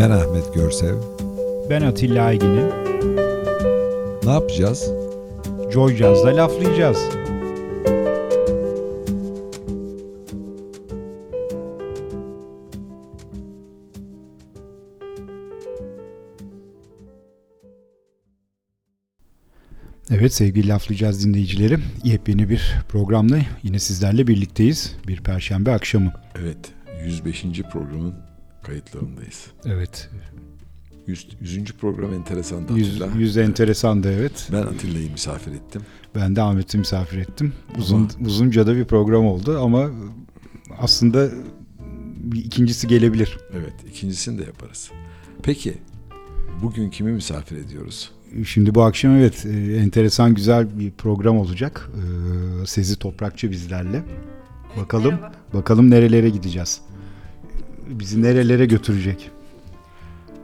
Ben Ahmet Görsev. Ben Atilla Aygin'im. Ne yapacağız? Joy Jazz'da laflayacağız. Evet sevgili laflayacağız dinleyicileri. Yepyeni bir programla yine sizlerle birlikteyiz. Bir perşembe akşamı. Evet 105. programın kayıtlarındayız. Evet. 100. 100. program enteresan Yüz, yüz enteresandı evet. Ben Atilla'yı misafir ettim. Ben de Ahmet'i misafir ettim. Uzun ama, uzunca da bir program oldu ama aslında bir ikincisi gelebilir. Evet ikincisini de yaparız. Peki bugün kimi misafir ediyoruz? Şimdi bu akşam evet e, enteresan güzel bir program olacak. E, Sezi Toprakçı bizlerle. Bakalım Merhaba. bakalım nerelere gideceğiz. Bizi nerelere götürecek.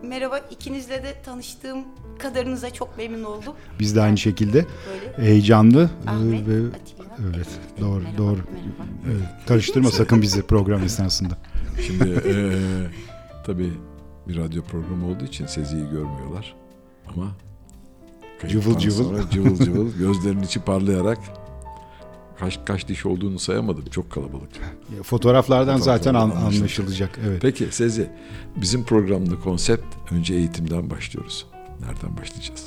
Merhaba ikinizle de tanıştığım kadarınıza çok memnun oldum. Biz de aynı şekilde Böyle. heyecanlı e, Ahmet, ve Atilla. evet doğru merhaba, doğru. Merhaba. Evet, karıştırma sakın bizi program esnasında. Şimdi e, tabii bir radyo programı olduğu için Sezi'yi görmüyorlar. Ama cıvıl cıvıl. Cıvıl cıvıl gözlerinin içi parlayarak kaç kaç diş olduğunu sayamadım. Çok kalabalık. Fotoğraflardan zaten an, anlaşılacak. Evet. Peki Sezi, bizim programda konsept önce eğitimden başlıyoruz. Nereden başlayacağız?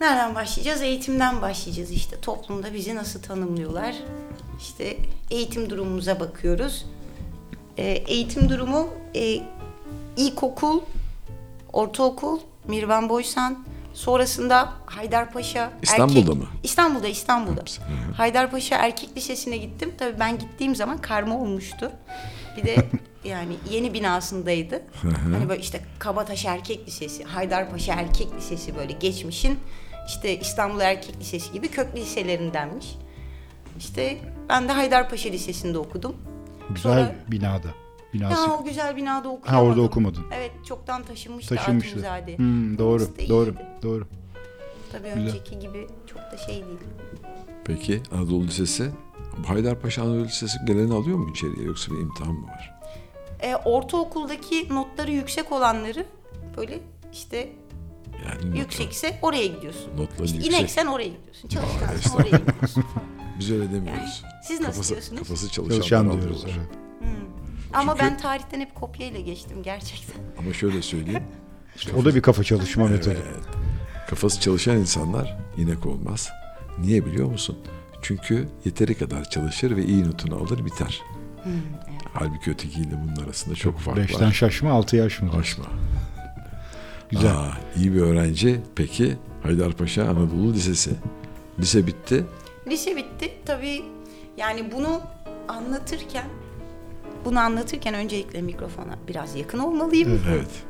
Nereden başlayacağız? Eğitimden başlayacağız işte. Toplumda bizi nasıl tanımlıyorlar? İşte eğitim durumumuza bakıyoruz. E, eğitim durumu e, ilkokul, ortaokul, Mirvan Boysan, Sonrasında Haydarpaşa İstanbul'da erkek, mı? İstanbul'da, İstanbul'da. Haydarpaşa Erkek Lisesi'ne gittim. Tabii ben gittiğim zaman karma olmuştu. Bir de yani yeni binasındaydı. hani böyle işte Kabataş Erkek Lisesi, Haydarpaşa Erkek Lisesi böyle geçmişin işte İstanbul Erkek Lisesi gibi köklü liselerindenmiş. İşte ben de Haydarpaşa Lisesi'nde okudum. Güzel Sonra, binada binası. Ha o güzel binada okuyamadım. Ha orada okumadın. Evet çoktan taşınmıştı, taşınmıştı. Hmm, doğru doğru doğru. Tabii güzel. önceki gibi çok da şey değil. Peki Anadolu Lisesi Haydarpaşa Anadolu Lisesi geleni alıyor mu içeriye yoksa bir imtihan mı var? E, ortaokuldaki notları yüksek olanları böyle işte yani yüksekse oraya gidiyorsun. Notları işte yüksek. İneksen oraya gidiyorsun. Çalışkansan oraya gidiyorsun. Biz öyle demiyoruz. Yani, siz nasıl kafası, diyorsunuz? Kafası çalışan, çalışan diyoruz. Evet. Ama Çünkü... ben tarihten hep kopyayla geçtim gerçekten. Ama şöyle söyleyeyim. İşte o da bir kafa çalışma metodu. Evet. Kafası çalışan insanlar inek olmaz. Niye biliyor musun? Çünkü yeteri kadar çalışır ve iyi notunu alır biter. Hmm, evet. Halbuki ötekiyle bunun arasında çok fark Beşten var. Beşten şaşma, altı yaş mı? Aşma. Güzel. Aa, iyi bir öğrenci. Peki Haydarpaşa Anadolu Lisesi. Lise bitti. Lise bitti. Tabii yani bunu anlatırken bunu anlatırken öncelikle mikrofona biraz yakın olmalıyım. Evet.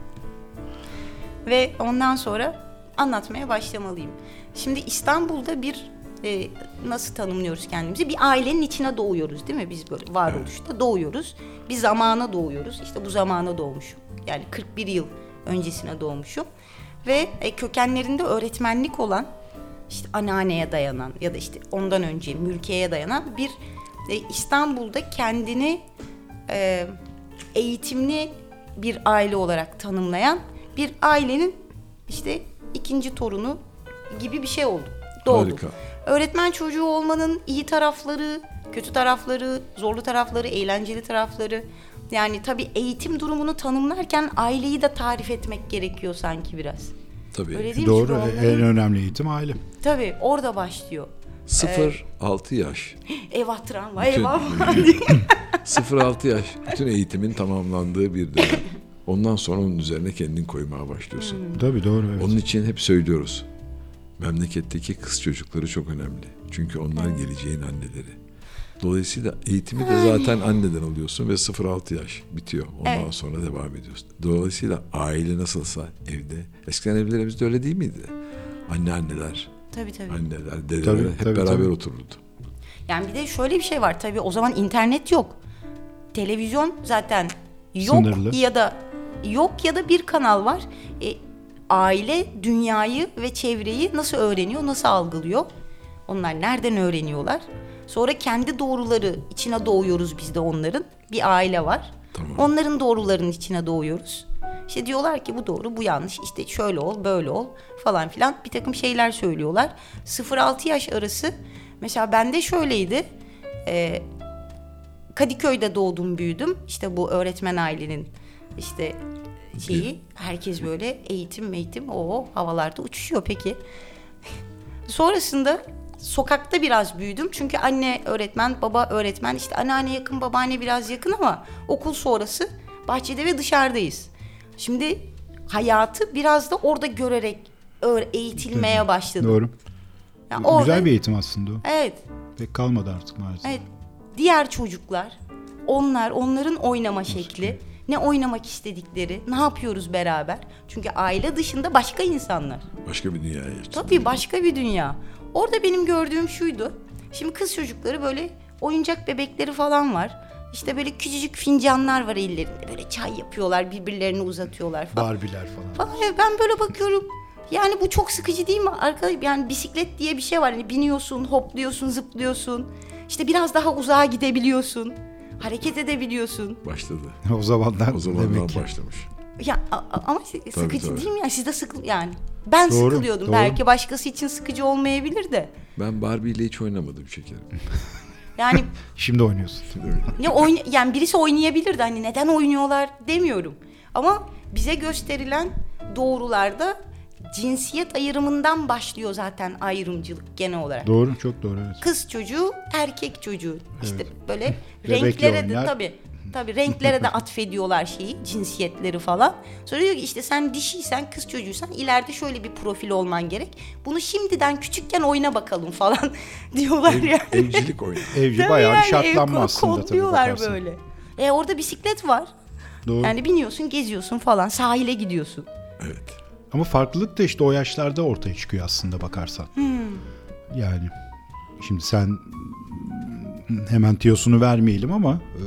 Ve ondan sonra anlatmaya başlamalıyım. Şimdi İstanbul'da bir e, nasıl tanımlıyoruz kendimizi? Bir ailenin içine doğuyoruz değil mi? Biz böyle varoluşta evet. doğuyoruz. Bir zamana doğuyoruz. İşte bu zamana doğmuşum. Yani 41 yıl öncesine doğmuşum. Ve e, kökenlerinde öğretmenlik olan işte anneanneye dayanan ya da işte ondan önce mülkiyeye dayanan bir e, İstanbul'da kendini e, eğitimli bir aile olarak tanımlayan bir ailenin işte ikinci torunu gibi bir şey oldu. Doğdu. Harika. Öğretmen çocuğu olmanın iyi tarafları, kötü tarafları, zorlu tarafları, eğlenceli tarafları. Yani tabii eğitim durumunu tanımlarken aileyi de tarif etmek gerekiyor sanki biraz. Tabii. Öyle değil Doğru. Mi? En önemli eğitim aile. Tabii orada başlıyor. 0-6 ee, yaş. Eyvah travma eyvah. 0-6 yaş bütün eğitimin tamamlandığı bir dönem. Ondan sonra onun üzerine kendin koymaya başlıyorsun. Hmm. Tabii doğru. Evet. Onun için hep söylüyoruz. Memleketteki kız çocukları çok önemli. Çünkü onlar geleceğin anneleri. Dolayısıyla eğitimi de zaten anneden alıyorsun ve 0-6 yaş bitiyor. Ondan evet. sonra devam ediyorsun. Dolayısıyla aile nasılsa evde. Eskiden evlerimizde öyle değil miydi? Anne anneler. Tabii tabii. Anneler, dedeler tabii, hep tabii, beraber tabii. otururdu. Yani bir de şöyle bir şey var tabii o zaman internet yok. Televizyon zaten yok Sınırlı. ya da yok ya da bir kanal var. E, aile dünyayı ve çevreyi nasıl öğreniyor, nasıl algılıyor? Onlar nereden öğreniyorlar? Sonra kendi doğruları içine doğuyoruz biz de onların. Bir aile var. Tamam. Onların doğrularının içine doğuyoruz. İşte diyorlar ki bu doğru bu yanlış işte şöyle ol böyle ol falan filan bir takım şeyler söylüyorlar. 0-6 yaş arası mesela bende şöyleydi. Ee, Kadıköy'de doğdum büyüdüm. İşte bu öğretmen ailenin işte şeyi herkes böyle eğitim eğitim o havalarda uçuşuyor peki. Sonrasında sokakta biraz büyüdüm. Çünkü anne öğretmen, baba öğretmen. işte anneanne yakın, babaanne biraz yakın ama okul sonrası bahçede ve dışarıdayız. Şimdi hayatı biraz da orada görerek eğitilmeye başladım. Doğru. Yani Güzel orada- bir eğitim aslında o. Evet. Pek kalmadı artık maalesef. Evet. Diğer çocuklar, onlar, onların oynama şekli, ne oynamak istedikleri, ne yapıyoruz beraber? Çünkü aile dışında başka insanlar. Başka bir dünyaya geçtim. Tabii başka bir dünya. Orada benim gördüğüm şuydu. Şimdi kız çocukları böyle oyuncak bebekleri falan var. İşte böyle küçücük fincanlar var ellerinde. Böyle çay yapıyorlar, birbirlerini uzatıyorlar falan. Barbie'ler falan. Falan. Ben böyle bakıyorum. Yani bu çok sıkıcı değil mi? Arka, yani bisiklet diye bir şey var. Hani biniyorsun, hopluyorsun, zıplıyorsun. İşte biraz daha uzağa gidebiliyorsun. Hareket edebiliyorsun. Başladı. o zamanlar O zamandan demek ki. başlamış. Ya a- ama sı- sıkıcı tabii. değil mi ya? Siz de sıkı yani. Ben Doğru, sıkılıyordum. doğru. Belki başkası için sıkıcı olmayabilir de. Ben Barbie ile hiç oynamadım şekerim. Yani Şimdi oynuyorsun. ne oyna yani birisi oynayabilirdi hani neden oynuyorlar demiyorum. Ama bize gösterilen doğrularda cinsiyet ayrımından başlıyor zaten ayrımcılık genel olarak. Doğru, çok doğru evet. Kız çocuğu, erkek çocuğu. İşte böyle Bebekle renklere de oynar. tabii tabii renklere de atfediyorlar şeyi, cinsiyetleri falan. Sonra diyor ki işte sen dişiysen, kız çocuğuysan ileride şöyle bir profil olman gerek. Bunu şimdiden küçükken oyna bakalım falan diyorlar Ev, yani. evcilik oyunu. Evci Tabii bayağı yani, şartlanma ev aslında tabii bakarsan. böyle. E orada bisiklet var. Doğru. Yani biniyorsun, geziyorsun falan. Sahile gidiyorsun. Evet. Ama farklılık da işte o yaşlarda ortaya çıkıyor aslında bakarsan. Hmm. Yani şimdi sen hemen tiyosunu vermeyelim ama e,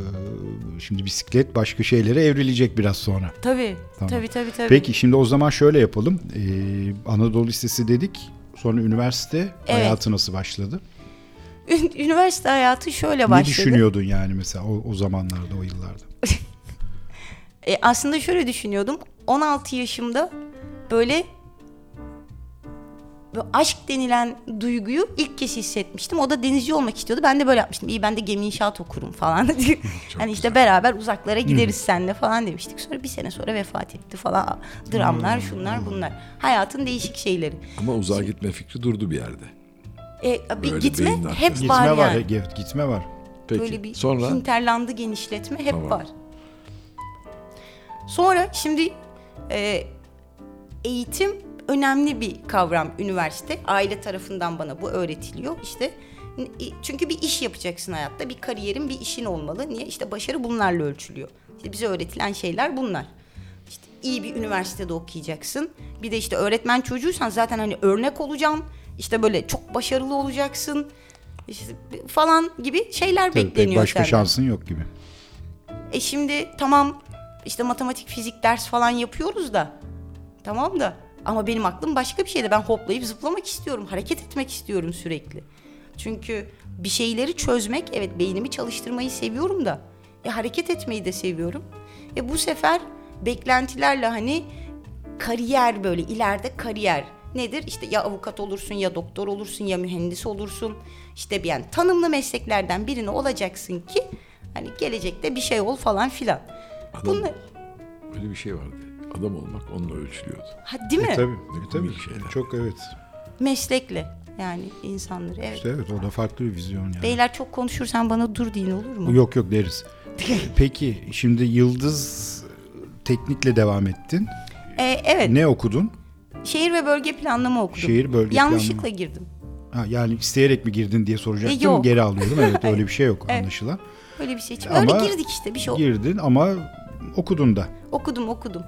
şimdi bisiklet başka şeylere evrilecek biraz sonra. Tabii. Tamam. Tabii tabii tabii. Peki şimdi o zaman şöyle yapalım. E, Anadolu Lisesi dedik. Sonra üniversite hayatı nasıl başladı? Ün- Üniversite hayatı şöyle Ne başladı. düşünüyordun yani mesela o, o zamanlarda, o yıllarda? E, aslında şöyle düşünüyordum. 16 yaşımda böyle aşk denilen duyguyu ilk kez hissetmiştim. O da denizci olmak istiyordu. Ben de böyle yapmıştım. İyi ben de gemi inşaat okurum falan. hani işte beraber uzaklara gideriz seninle falan demiştik. Sonra bir sene sonra vefat etti falan. Dramlar, şunlar, bunlar. Hayatın değişik şeyleri. Ama uzağa gitme fikri durdu bir yerde. E, bir Böyle gitme hep var Gitme var, yani. gitme var. Peki. Böyle bir Sonra hinterlandı genişletme hep Tamam. var. Sonra şimdi e, eğitim önemli bir kavram üniversite. Aile tarafından bana bu öğretiliyor. İşte çünkü bir iş yapacaksın hayatta. Bir kariyerin, bir işin olmalı. Niye? İşte başarı bunlarla ölçülüyor. İşte bize öğretilen şeyler bunlar. İşte iyi bir üniversitede okuyacaksın. Bir de işte öğretmen çocuğuysan zaten hani örnek olacaksın. İşte böyle çok başarılı olacaksın. İşte falan gibi şeyler Tabii, pek bekleniyor başka senden. şansın yok gibi. E şimdi tamam işte matematik, fizik ders falan yapıyoruz da. Tamam da ama benim aklım başka bir şeyde. Ben hoplayıp zıplamak istiyorum. Hareket etmek istiyorum sürekli. Çünkü bir şeyleri çözmek, evet beynimi çalıştırmayı seviyorum da. E hareket etmeyi de seviyorum. E bu sefer beklentilerle hani kariyer böyle ileride kariyer nedir? İşte ya avukat olursun ya doktor olursun ya mühendis olursun. İşte bir yani tanımlı mesleklerden birini olacaksın ki hani gelecekte bir şey ol falan filan. adam, Bunlar öyle bir şey vardı. Adam olmak onunla ölçülüyordu. ha, değil mi? E, tabii, Ne e, tabii. şeyler. Çok evet. Meslekle yani insanları. Evet. İşte evet o da farklı bir vizyon yani. Beyler çok konuşursan bana dur deyin olur mu? Yok yok deriz. Peki şimdi Yıldız teknikle devam ettin. E, evet. Ne okudun? Şehir ve bölge planlama okudum. Şehir bölge Yanlışlıkla planlama. girdim. Ha, yani isteyerek mi girdin diye soracaktım. E, yok. Geri alıyorum. Evet öyle bir şey yok Evet. anlaşılan. Öyle bir şey çıktı. Öyle Ama girdik işte bir şey oldu. Girdin ama okudun da. Okudum okudum.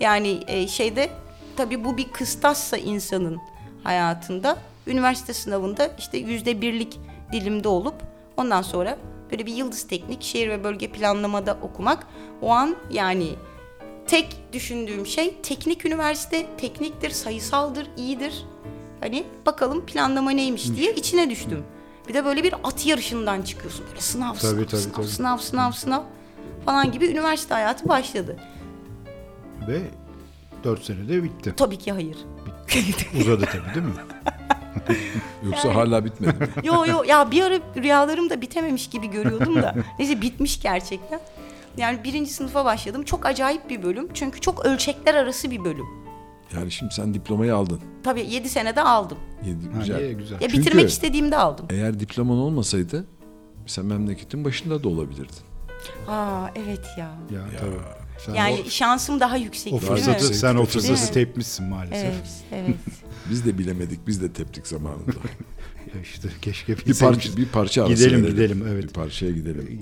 Yani e, şeyde tabii bu bir kıstassa insanın hayatında üniversite sınavında işte yüzde birlik dilimde olup ondan sonra böyle bir yıldız teknik şehir ve bölge planlamada okumak o an yani tek düşündüğüm şey teknik üniversite tekniktir sayısaldır iyidir hani bakalım planlama neymiş diye içine düştüm. Bir de böyle bir at yarışından çıkıyorsun böyle sınav sınav Tabii, tabii, sınav, tabii. sınav sınav sınav falan gibi üniversite hayatı başladı. Ve 4 senede bitti. Tabii ki hayır. Uzadı tabii değil mi? Yoksa hala bitmedi mi? Yo yo ya bir ara rüyalarım da bitememiş gibi görüyordum da. Neyse bitmiş gerçekten. Yani birinci sınıfa başladım. Çok acayip bir bölüm. Çünkü çok ölçekler arası bir bölüm. Yani şimdi sen diplomayı aldın. Tabii 7 senede aldım. Yedi- Ha, güzel. iyi, güzel. Ya Çünkü- bitirmek istediğimde aldım. Eğer diploman olmasaydı sen memleketin başında da olabilirdin. Aa evet ya. Ya, tabii. Sen Yani şansım daha yüksek. o fırsatı sen o fırsatı mi? tepmişsin maalesef. Evet, evet. Biz de bilemedik, biz de teptik zamanında. Ya İşte keşke bir parça bir parça Gidelim, verelim. gidelim, evet. Bir parçaya gidelim.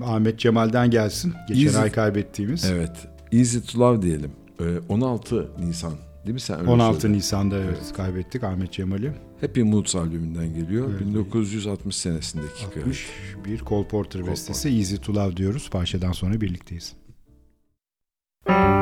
Ee, Ahmet Cemal'den gelsin. Geçen Easy- ay kaybettiğimiz. Evet. Easy to Love diyelim. Ee, 16 Nisan değil mi sen öyle 16 söyledin. Nisan'da evet, kaybettik Ahmet Cemal'i. Happy Moods albümünden geliyor. Evet. 1960 senesindeki kayıt. 61 Cole Porter bestesi Easy to Love diyoruz. Parçadan sonra birlikteyiz. you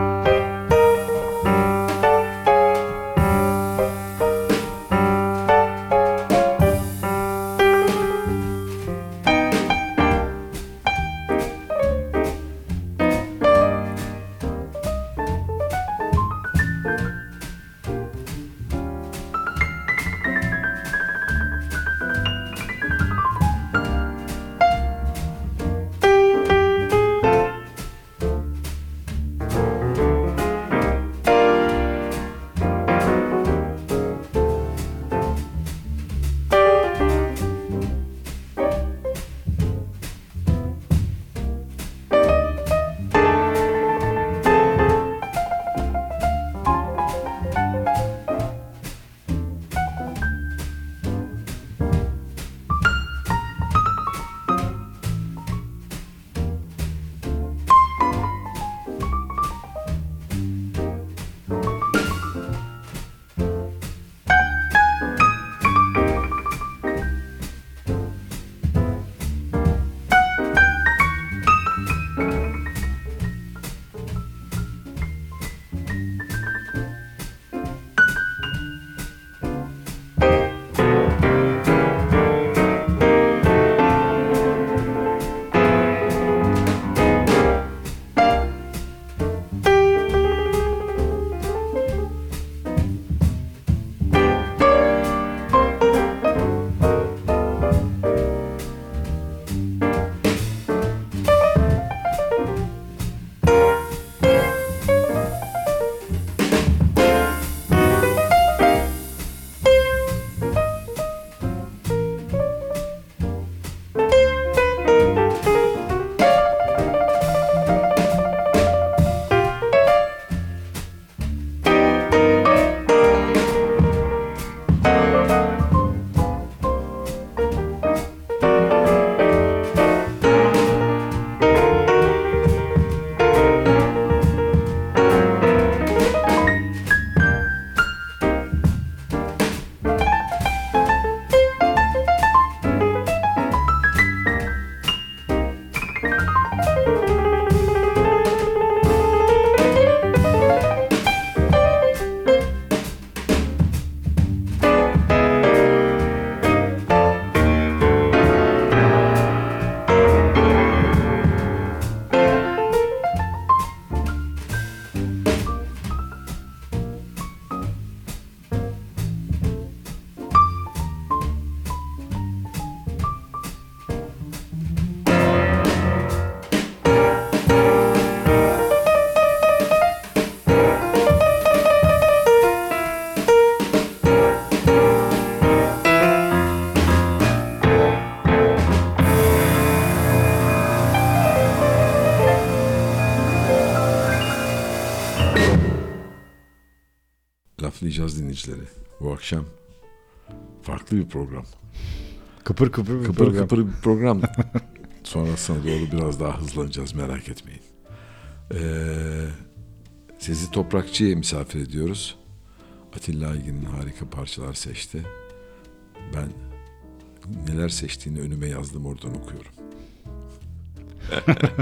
Laflayacağız dinleyicileri. Bu akşam farklı bir program. Kıpır kıpır bir Kıpır program. kıpır bir program. Sonrasına doğru biraz daha hızlanacağız merak etmeyin. Ee, Sezi Toprakçı'ya misafir ediyoruz. Atilla Aygin'in harika parçalar seçti. Ben neler seçtiğini önüme yazdım oradan okuyorum.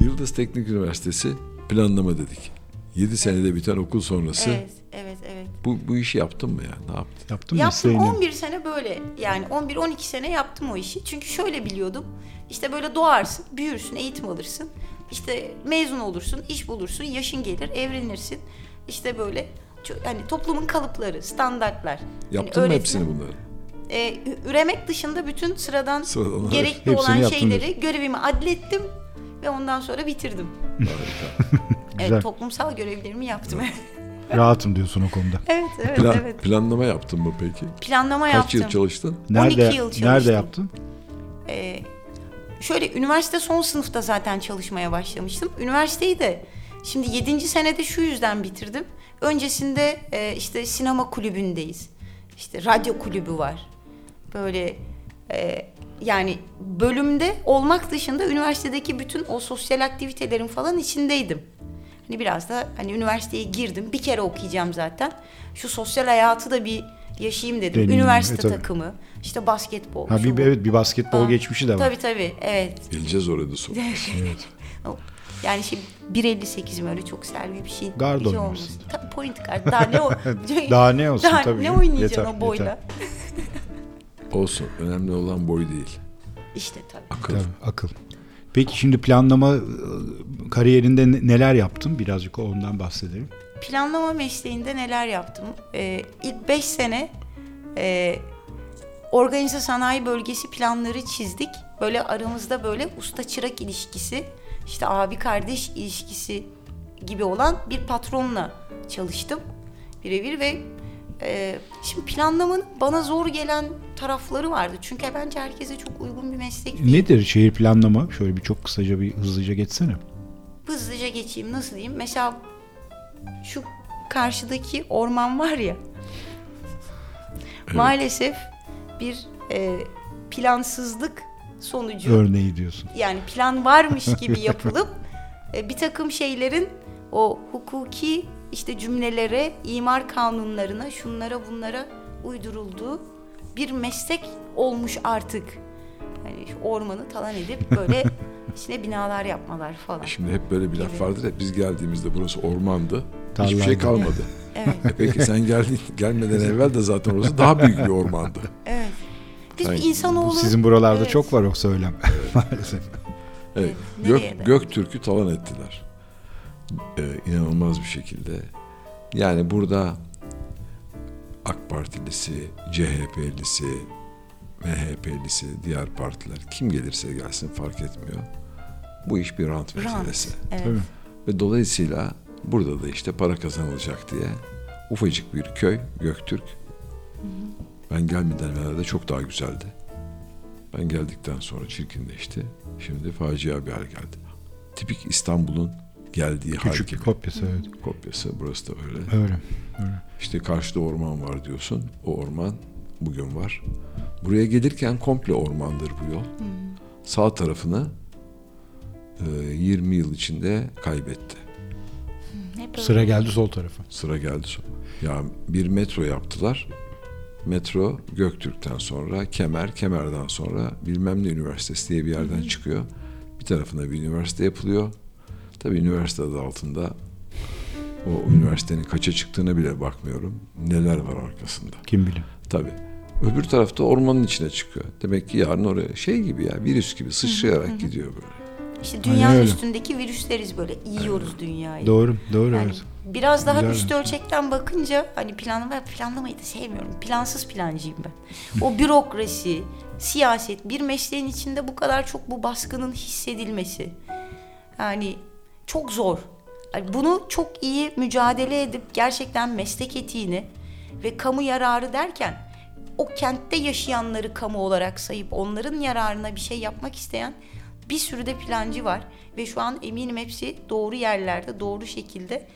Yıldız Teknik Üniversitesi planlama dedik. 7 senede biten okul sonrası Evet, evet, evet. bu, bu işi yaptın mı ya? Ne yaptın? Yaptım Yaptım mesleğini. 11 sene böyle yani 11-12 sene yaptım o işi. Çünkü şöyle biliyordum işte böyle doğarsın, büyürsün, eğitim alırsın. İşte mezun olursun, iş bulursun, yaşın gelir, evlenirsin. İşte böyle hani toplumun kalıpları, standartlar. Yaptın hani mı hepsini bunları? e, üremek dışında bütün sıradan Sıradan, gerekli Hepsini olan şeyleri görevimi adlettim ve ondan sonra bitirdim. Evet, toplumsal görevlerimi yaptım. Rahatım diyorsun o konuda. evet, evet, Plan- evet. Planlama yaptın mı peki? Planlama Kaç yaptım. yıl çalıştın? Nerede 12 yıl çalıştım. nerede yaptın? Ee, şöyle üniversite son sınıfta zaten çalışmaya başlamıştım. Üniversiteyi de şimdi 7. senede şu yüzden bitirdim. Öncesinde e, işte sinema kulübündeyiz. İşte radyo kulübü var. Böyle e, yani bölümde olmak dışında üniversitedeki bütün o sosyal aktivitelerin falan içindeydim. Hani biraz da hani üniversiteye girdim. Bir kere okuyacağım zaten. Şu sosyal hayatı da bir yaşayayım dedim. Deneyim, Üniversite e, tabii. takımı, işte basketbol. Ha bir bu. evet bir basketbol Aa, geçmişi de var. Tabii tabii evet. Geleceğiz oraya da sonra. O- Yani şey 1.58'im öyle çok selvi bir şey. Guard bir şey olmasın. Tabii point guard. Daha ne o? Daha ne olsun Daha tabii. ne canım. oynayacaksın Yeter, o boyla? Olsun. Önemli olan boy değil. İşte tabii. Akıl. Tabii, akıl. Peki şimdi planlama e, kariyerinde ne- neler yaptın? Birazcık ondan bahsedelim. Planlama mesleğinde neler yaptım? Ee, ilk 5 sene e, organize sanayi bölgesi planları çizdik. Böyle aramızda böyle usta çırak ilişkisi, işte abi kardeş ilişkisi gibi olan bir patronla çalıştım birebir ve e, şimdi planlamanın bana zor gelen tarafları vardı. Çünkü bence herkese çok uygun bir meslek değil. Nedir şehir planlama? Şöyle bir çok kısaca bir hızlıca geçsene. hızlıca geçeyim nasıl diyeyim mesela şu karşıdaki orman var ya maalesef bir e, plansızlık sonucu Örneği diyorsun. yani plan varmış gibi yapılıp e, bir takım şeylerin o hukuki işte cümlelere, imar kanunlarına, şunlara bunlara uydurulduğu bir meslek olmuş artık. Hani ormanı talan edip böyle içine binalar yapmalar falan. Şimdi hep böyle bir laf Gibi. vardır ya biz geldiğimizde burası ormandı. Hiçbir Tarlaydı. şey kalmadı. Evet, E peki sen geldin, gelmeden evvel de zaten orası daha büyük bir ormandı. evet. Biz Aynen. insanoğlu... Sizin buralarda Evet. çok var o söylem maalesef. Evet. Nereye Gök? Göktürk'ü talan ettiler. Ee, inanılmaz bir şekilde. Yani burada AK Partilisi, CHP'lisi, MHP'lisi, diğer partiler kim gelirse gelsin fark etmiyor. Bu iş bir rant meselesi. Evet. Tabii. Ve dolayısıyla burada da işte para kazanılacak diye ufacık bir köy Göktürk. Ben gelmeden evvel de çok daha güzeldi. Ben geldikten sonra çirkinleşti. Şimdi facia bir hal geldi. Tipik İstanbul'un geldiği Küçük gibi. kopyası evet. Kopyası burası da öyle. Öyle. öyle. İşte karşıda orman var diyorsun. O orman bugün var. Buraya gelirken komple ormandır bu yol. Sağ tarafını e, 20 yıl içinde kaybetti. Hep öyle. Sıra geldi sol tarafa. Sıra geldi sonra. Ya bir metro yaptılar. Metro Göktürk'ten sonra Kemer, Kemer'den sonra bilmem ne üniversitesi diye bir yerden çıkıyor. Bir tarafına bir üniversite yapılıyor. Tabii üniversite adı altında o üniversitenin kaça çıktığına bile bakmıyorum. Neler var arkasında. Kim bilir. Tabii. Öbür tarafta ormanın içine çıkıyor. Demek ki yarın oraya şey gibi ya virüs gibi sıçrayarak gidiyor böyle. İşte dünyanın Aynen üstündeki virüsleriz böyle. yiyoruz dünyayı. Doğru, doğru Yani evet. biraz daha Güzel. üst ölçekten bakınca hani planlama planlamayı da sevmiyorum. Plansız plancıyım ben. O bürokrasi, siyaset, bir mesleğin içinde bu kadar çok bu baskının hissedilmesi. Yani çok zor. Bunu çok iyi mücadele edip gerçekten meslek etiğini ve kamu yararı derken o kentte yaşayanları kamu olarak sayıp onların yararına bir şey yapmak isteyen bir sürü de plancı var ve şu an eminim hepsi doğru yerlerde, doğru şekilde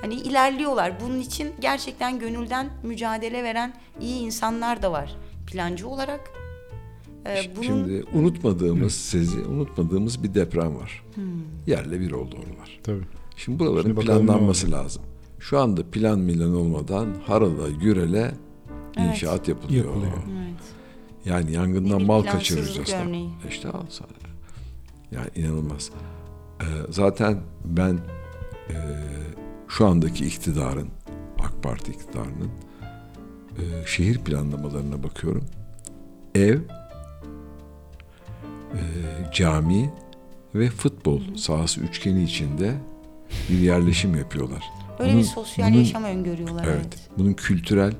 hani ilerliyorlar. Bunun için gerçekten gönülden mücadele veren iyi insanlar da var plancı olarak. Ee, bunun Şimdi unutmadığımız, sezi unutmadığımız bir deprem var. Hmm. Yerle bir oldu oralar. Tabii. Şimdi buraların Şimdi planlanması lazım. Şu anda plan milan olmadan harala gürele Evet. inşaat yapılıyor. Yapılıyor. Evet. Yani yangından Bir mal örneği. İşte al sana. Yani inanılmaz. Ee, zaten ben e, şu andaki iktidarın, AK Parti iktidarının e, şehir planlamalarına bakıyorum. Ev, e, cami ve futbol sahası üçgeni içinde bir yerleşim yapıyorlar. Öyle Bunun- bir sosyal bunun- yaşam öngörüyorlar. Evet. Evet. Bunun kültürel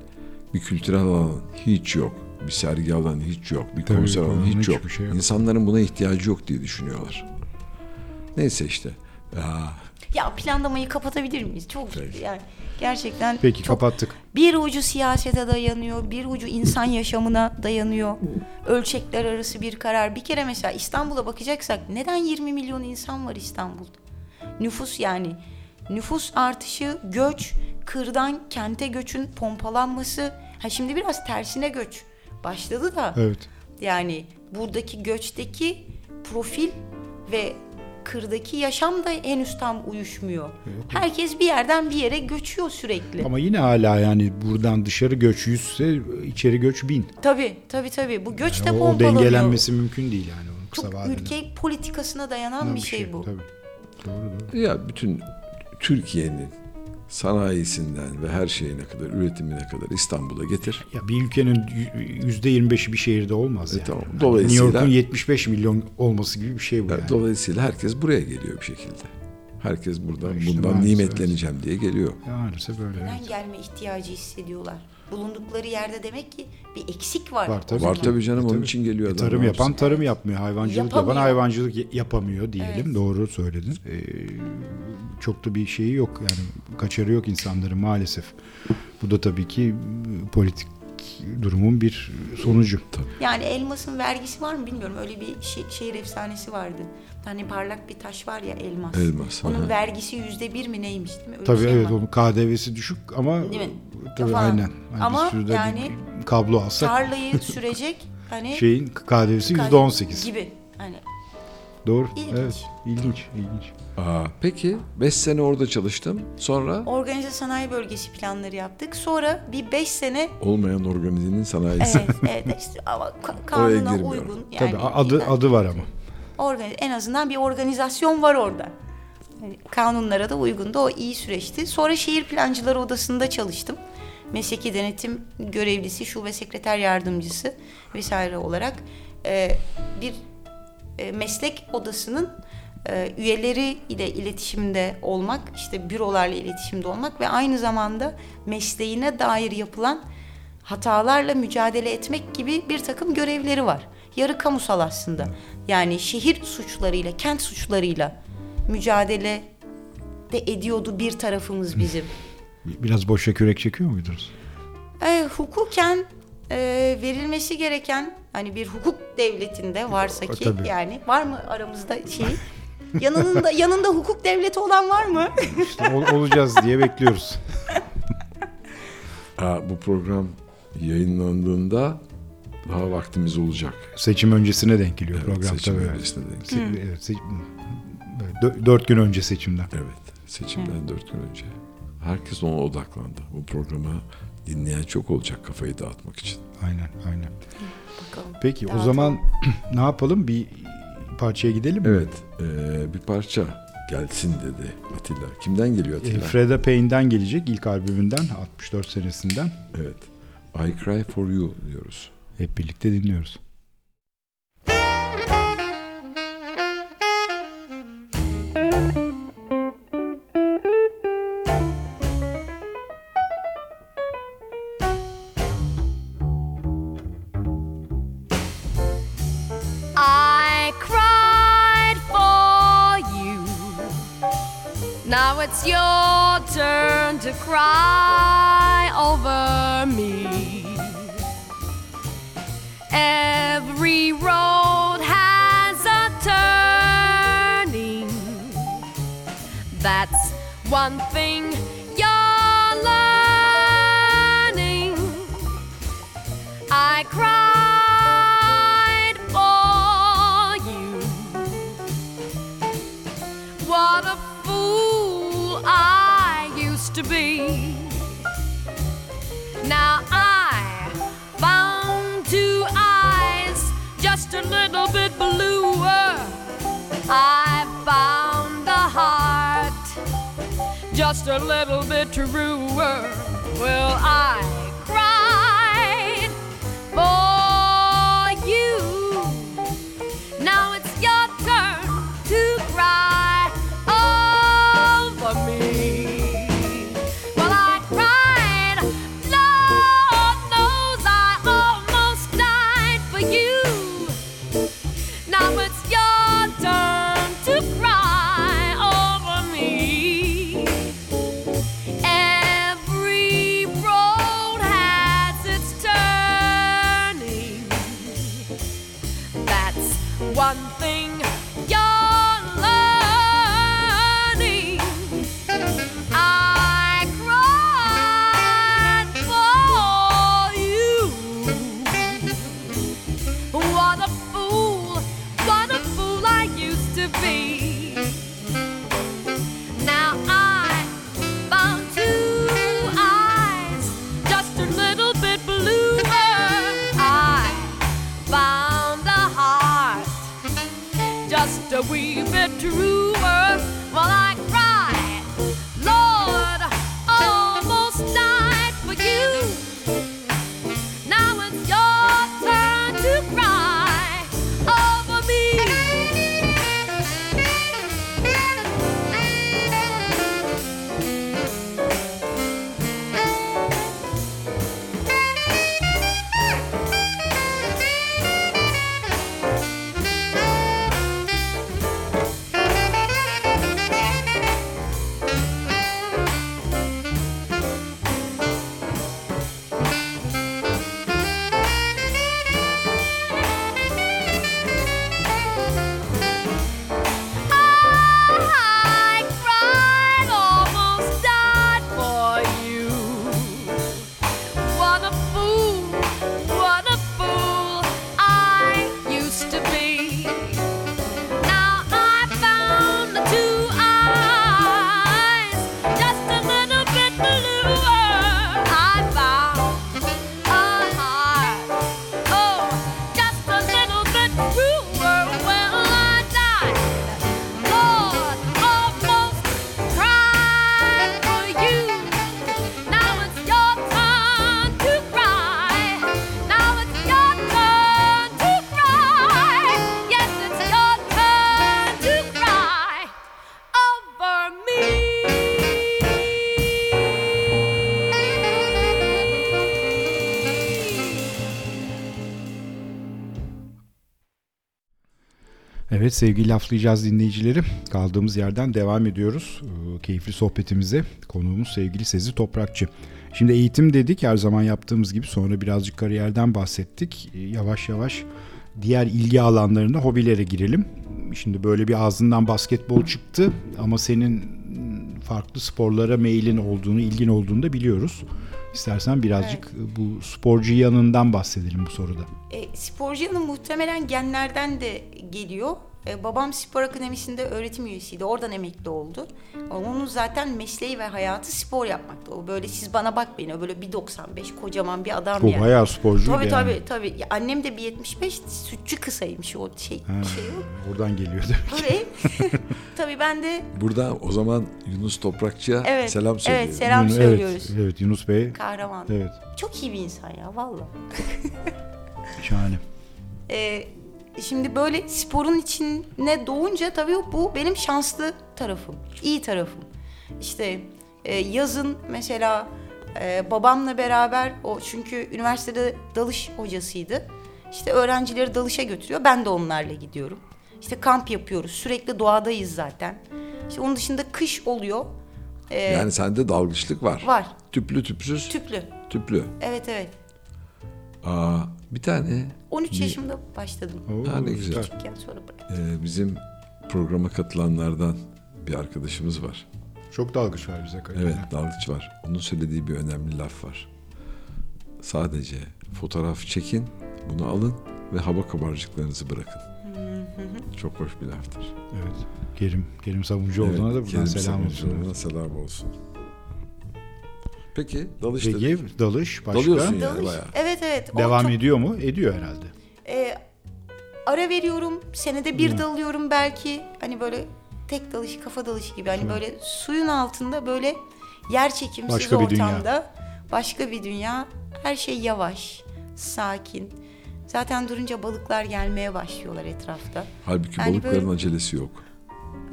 bir kültürel alan hiç yok. Bir sergi alanı hiç yok. Bir Tabii, konser alanı hiç yok. şey yok. İnsanların buna ihtiyacı yok diye düşünüyorlar. Neyse işte. Ya, Ya planlamayı kapatabilir miyiz? Çok Peki. yani gerçekten Peki çok kapattık. bir ucu siyasete dayanıyor, bir ucu insan yaşamına dayanıyor. Ölçekler arası bir karar. Bir kere mesela İstanbul'a bakacaksak neden 20 milyon insan var İstanbul'da? Nüfus yani nüfus artışı, göç, kırdan kente göçün pompalanması. Ha şimdi biraz tersine göç başladı da. Evet. Yani buradaki göçteki profil ve kırdaki yaşam da henüz tam uyuşmuyor. Herkes bir yerden bir yere göçüyor sürekli. Ama yine hala yani buradan dışarı göç yüzse içeri göç bin. Tabii tabii tabii. Bu göç de Yani o, o pompalanıyor. dengelenmesi mümkün değil yani onun kısa Çok vadede. ülke politikasına dayanan bir şey bu. Tabii. Doğru doğru. ya bütün Türkiye'nin sanayisinden ve her şeyine kadar, üretimine kadar İstanbul'a getir. Ya bir ülkenin yüzde 25'i bir şehirde olmaz E yani. tamam. Hani Dolayısıyla- New York'un 75 milyon olması gibi bir şey bu Yani. Dolayısıyla herkes buraya geliyor bir şekilde. Herkes buradan İşte bundan nimetleneceğim diye geliyor. Ya maalesef öyle. Neden Evet. gelme ihtiyacı hissediyorlar? Bulundukları yerde demek ki bir eksik var. Var tabii. Var tabii canım E, onun için geliyor E, adam. tarım ne yapan tarım yapmıyor. Hayvancılık yapan Yapamıyor. hayvancılık y- yapamıyor diyelim. Evet. Doğru söyledin. Ee, çok da bir şeyi yok. Yani kaçarı yok insanların maalesef. Bu da tabii ki e, politik durumun bir sonucu. Yani elmasın vergisi var mı bilmiyorum. Öyle bir şe- şehir efsanesi vardı. Hani parlak bir taş var ya elmas. Elmas, Onun aha. vergisi yüzde bir mi neymiş değil mi? Öyle Tabii şey evet var. onun KDV'si düşük ama Değil mi? tabii Falan. aynen. Yani Ama bir yani bir kablo alsak Tarlayı sürecek hani şeyin KDV'si kad- %18. gibi. Hani Doğru. İlginç. Evet. İlginç, ilginç. Aa, peki 5 sene orada çalıştım. Sonra organize sanayi bölgesi planları yaptık. Sonra bir beş sene olmayan organizenin sanayisi. evet, evet işte ama ka- kanuna uygun yani Tabii adı adı var ama. organize, en azından bir organizasyon var orada. Yani kanunlara da uygun da o iyi süreçti. Sonra şehir plancıları odasında çalıştım. Mesleki denetim görevlisi, şube sekreter yardımcısı vesaire olarak e, bir e, meslek odasının e, üyeleri ile iletişimde olmak, işte bürolarla iletişimde olmak ve aynı zamanda mesleğine dair yapılan hatalarla mücadele etmek gibi bir takım görevleri var. Yarı kamusal aslında. Yani şehir suçlarıyla, kent suçlarıyla mücadele de ediyordu bir tarafımız bizim. Biraz boşa kürek çekiyor muydunuz? E, hukuken e, verilmesi gereken hani bir hukuk devletinde varsa ki Tabii. yani var mı aramızda şey yanında yanında hukuk devleti olan var mı? İşte ol- olacağız diye bekliyoruz. Aa, bu program yayınlandığında daha vaktimiz olacak. Seçim öncesine denk geliyor Evet, program seçim tabii. öncesine denk. Se- evet, se- evet, dö- dört gün önce seçimden. Evet, seçimden dört gün önce. Herkes ona odaklandı. Bu programı dinleyen çok olacak kafayı dağıtmak için. Aynen, aynen. Bakalım. Peki o Dağıtalım. zaman ne yapalım? Bir parçaya gidelim mi? Evet, eee, bir parça gelsin dedi Atilla. Kimden geliyor E, Atilla? Freda Payne'den gelecek ilk albümünden 64 senesinden. Evet, I Cry For You diyoruz. Hep birlikte dinliyoruz. Cry over me. Every road has a turning. That's one thing to be. Now I found two eyes just a little bit bluer. I found a heart just a little bit truer. Well, I cried for Evet sevgili laflayacağız dinleyicileri. Kaldığımız yerden devam ediyoruz. Ee, Keyifli sohbetimize konuğumuz sevgili Sezi Toprakçı. Şimdi eğitim dedik her zaman yaptığımız gibi sonra birazcık kariyerden bahsettik. Ee, Yavaş yavaş diğer ilgi alanlarına hobilere girelim. Şimdi böyle bir ağzından basketbol çıktı ama senin farklı sporlara meylin olduğunu, ilgin olduğunu da biliyoruz. İstersen birazcık bu sporcu yanından bahsedelim bu soruda. E, sporcunun muhtemelen genlerden de geliyor. E, babam spor akademisinde öğretim üyesiydi. Oradan emekli oldu. Onun zaten mesleği ve hayatı spor yapmaktı. O böyle siz bana bakmayın. O böyle 1.95 kocaman bir adam Bu yani. bayağı sporcuydu Tabii yani. tabii tabii. Ya, annem de 1.75 sütçü kısaymış o şey. Ha, şey o. Oradan geliyor demek. Tabii. tabii ben de Burada o zaman Yunus Toprakçı'ya evet, selam söylüyorum. Evet selam Evet, söylüyoruz. Evet Yunus Bey. Kahraman. Evet Çok iyi bir insan ya valla. şahane. Ee, şimdi böyle sporun içine doğunca tabii bu benim şanslı tarafım, iyi tarafım. İşte e, yazın mesela e, babamla beraber o çünkü üniversitede dalış hocasıydı. İşte öğrencileri dalışa götürüyor. Ben de onlarla gidiyorum. İşte kamp yapıyoruz. Sürekli doğadayız zaten. İşte onun dışında kış oluyor. Ee, Yani sende dalgıçlık var. var. Tüplü tüpsüz. Tüplü. Tüplü. Evet evet. Aa, bir tane 13 Bir- yaşımda başladım. Oo, Ha, ne güzel. Yani sonra bıraktım. e, bizim programa katılanlardan bir arkadaşımız var. Çok dalgıç var bize hakikaten. Evet dalgıç var. Onun söylediği bir önemli laf var. Sadece fotoğraf çekin, bunu alın ve hava kabarcıklarınızı bırakın. Çok hoş bir laftır. Evet. Kerim, Kerim Savuncuoğlu'na da buradan Kerim selam olsun. Selam olsun. Peki dalış dedik. Peki dalış başka? Dalıyorsun ya. Dalış. bayağı. Evet evet. Devam çok- ediyor mu? Ediyor herhalde. e, ara veriyorum. Senede bir dalıyorum belki. Hani böyle tek dalış, kafa dalışı gibi. Hani böyle suyun altında böyle yer çekimsiz Başka bir dünya. ortamda. Başka bir dünya. Her şey yavaş, sakin. Zaten durunca balıklar gelmeye başlıyorlar etrafta. Halbuki Yani balıkların böyle- acelesi yok.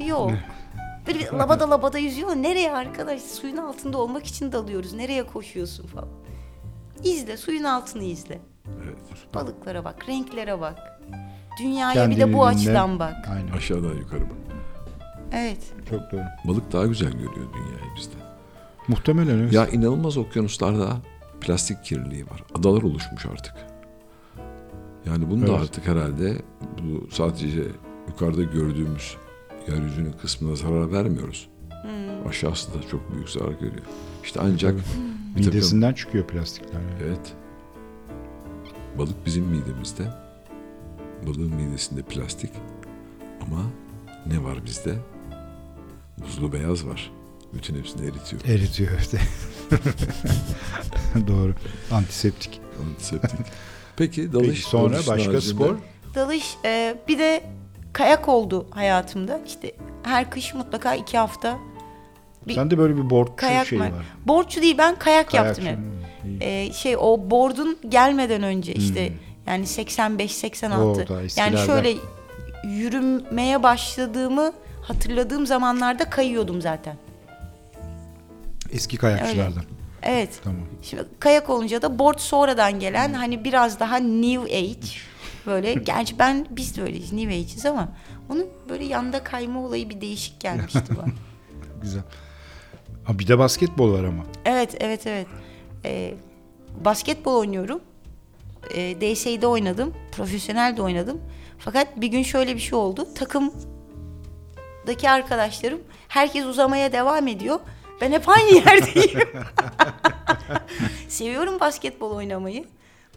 Yok. Böyle bir labada labada yüzüyor. Nereye arkadaş? Suyun altında olmak için dalıyoruz. Nereye koşuyorsun falan. İzle, suyun altını izle. Evet. Balıklara bak, renklere bak. Dünyaya bir de Kendini bu dinle. açıdan bak. Aynen. Aşağıdan yukarı bak. Evet. Çok doğru. Balık daha güzel görüyor dünyayı bizden. Muhtemelen evet. Ya inanılmaz okyanuslarda plastik kirliliği var. Adalar oluşmuş artık. Yani bunu da Evet. artık herhalde bu sadece yukarıda gördüğümüz yeryüzünün kısmına zarar vermiyoruz. Hmm. Aşağısı da çok büyük zarar görüyor. İşte ancak takım- Midesinden çıkıyor plastikler. Evet. Balık bizim midemizde. Balığın midesinde plastik. Ama ne var bizde? Buzlu beyaz var. Bütün hepsini eritiyor. Eritiyor evet. Doğru. Antiseptik. Antiseptik. Peki dalış. Peki sonra dalışın başka spor? Dalış e, bir de kayak oldu hayatımda. İşte her kış mutlaka iki hafta bir Sende böyle bir board kayak şeyi var. Borçlu değil ben kayak, Kayak yaptım hep. Hmm, iyi. E, şey o board'un gelmeden önce işte yani 85-86 Oo, daha yani şöyle yürümeye başladığımı hatırladığım zamanlarda kayıyordum zaten. Eski kayakçılardan. Evet. Tamam. Şimdi kayak olunca da board sonradan gelen hani biraz daha new age böyle gerçi ben biz de öyleyiz new age'iz ama onun böyle yanda kayma olayı bir değişik gelmişti bana. Güzel. Ha, bir de basketbol var ama. Evet evet evet. Ee, basketbol oynuyorum. Ee, DS'de oynadım. Profesyonel de oynadım. Fakat bir gün şöyle bir şey oldu. Takımdaki arkadaşlarım herkes uzamaya devam ediyor. Ben hep aynı yerdeyim. Seviyorum basketbol oynamayı.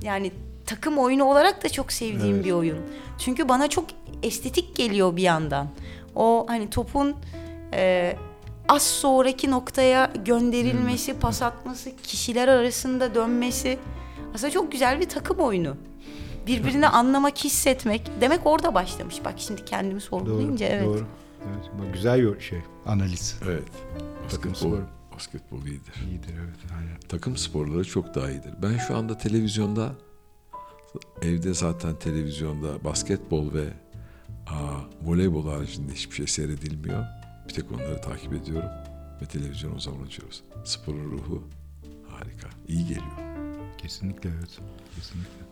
Yani takım oyunu olarak da çok sevdiğim bir oyun. Çünkü bana çok estetik geliyor bir yandan. O hani topun e, az sonraki noktaya gönderilmesi, pas atması, kişiler arasında dönmesi. Aslında çok güzel bir takım oyunu. Birbirini anlamak, hissetmek. Demek orada başlamış. Bak şimdi kendimi Doğru. sorgulayınca evet. Doğru. Evet. Bak, güzel bir şey. Analiz. Evet. Takım Basketbol, sporu. basketbol iyidir. İyidir evet. Aynen. Takım sporları çok daha iyidir. Ben şu anda televizyonda evde zaten televizyonda basketbol ve aa, voleybol haricinde hiçbir şey seyredilmiyor. Bir tek onları takip ediyorum ve televizyonu o zaman açıyoruz. Sporun ruhu harika. iyi geliyor. Kesinlikle evet. Kesinlikle.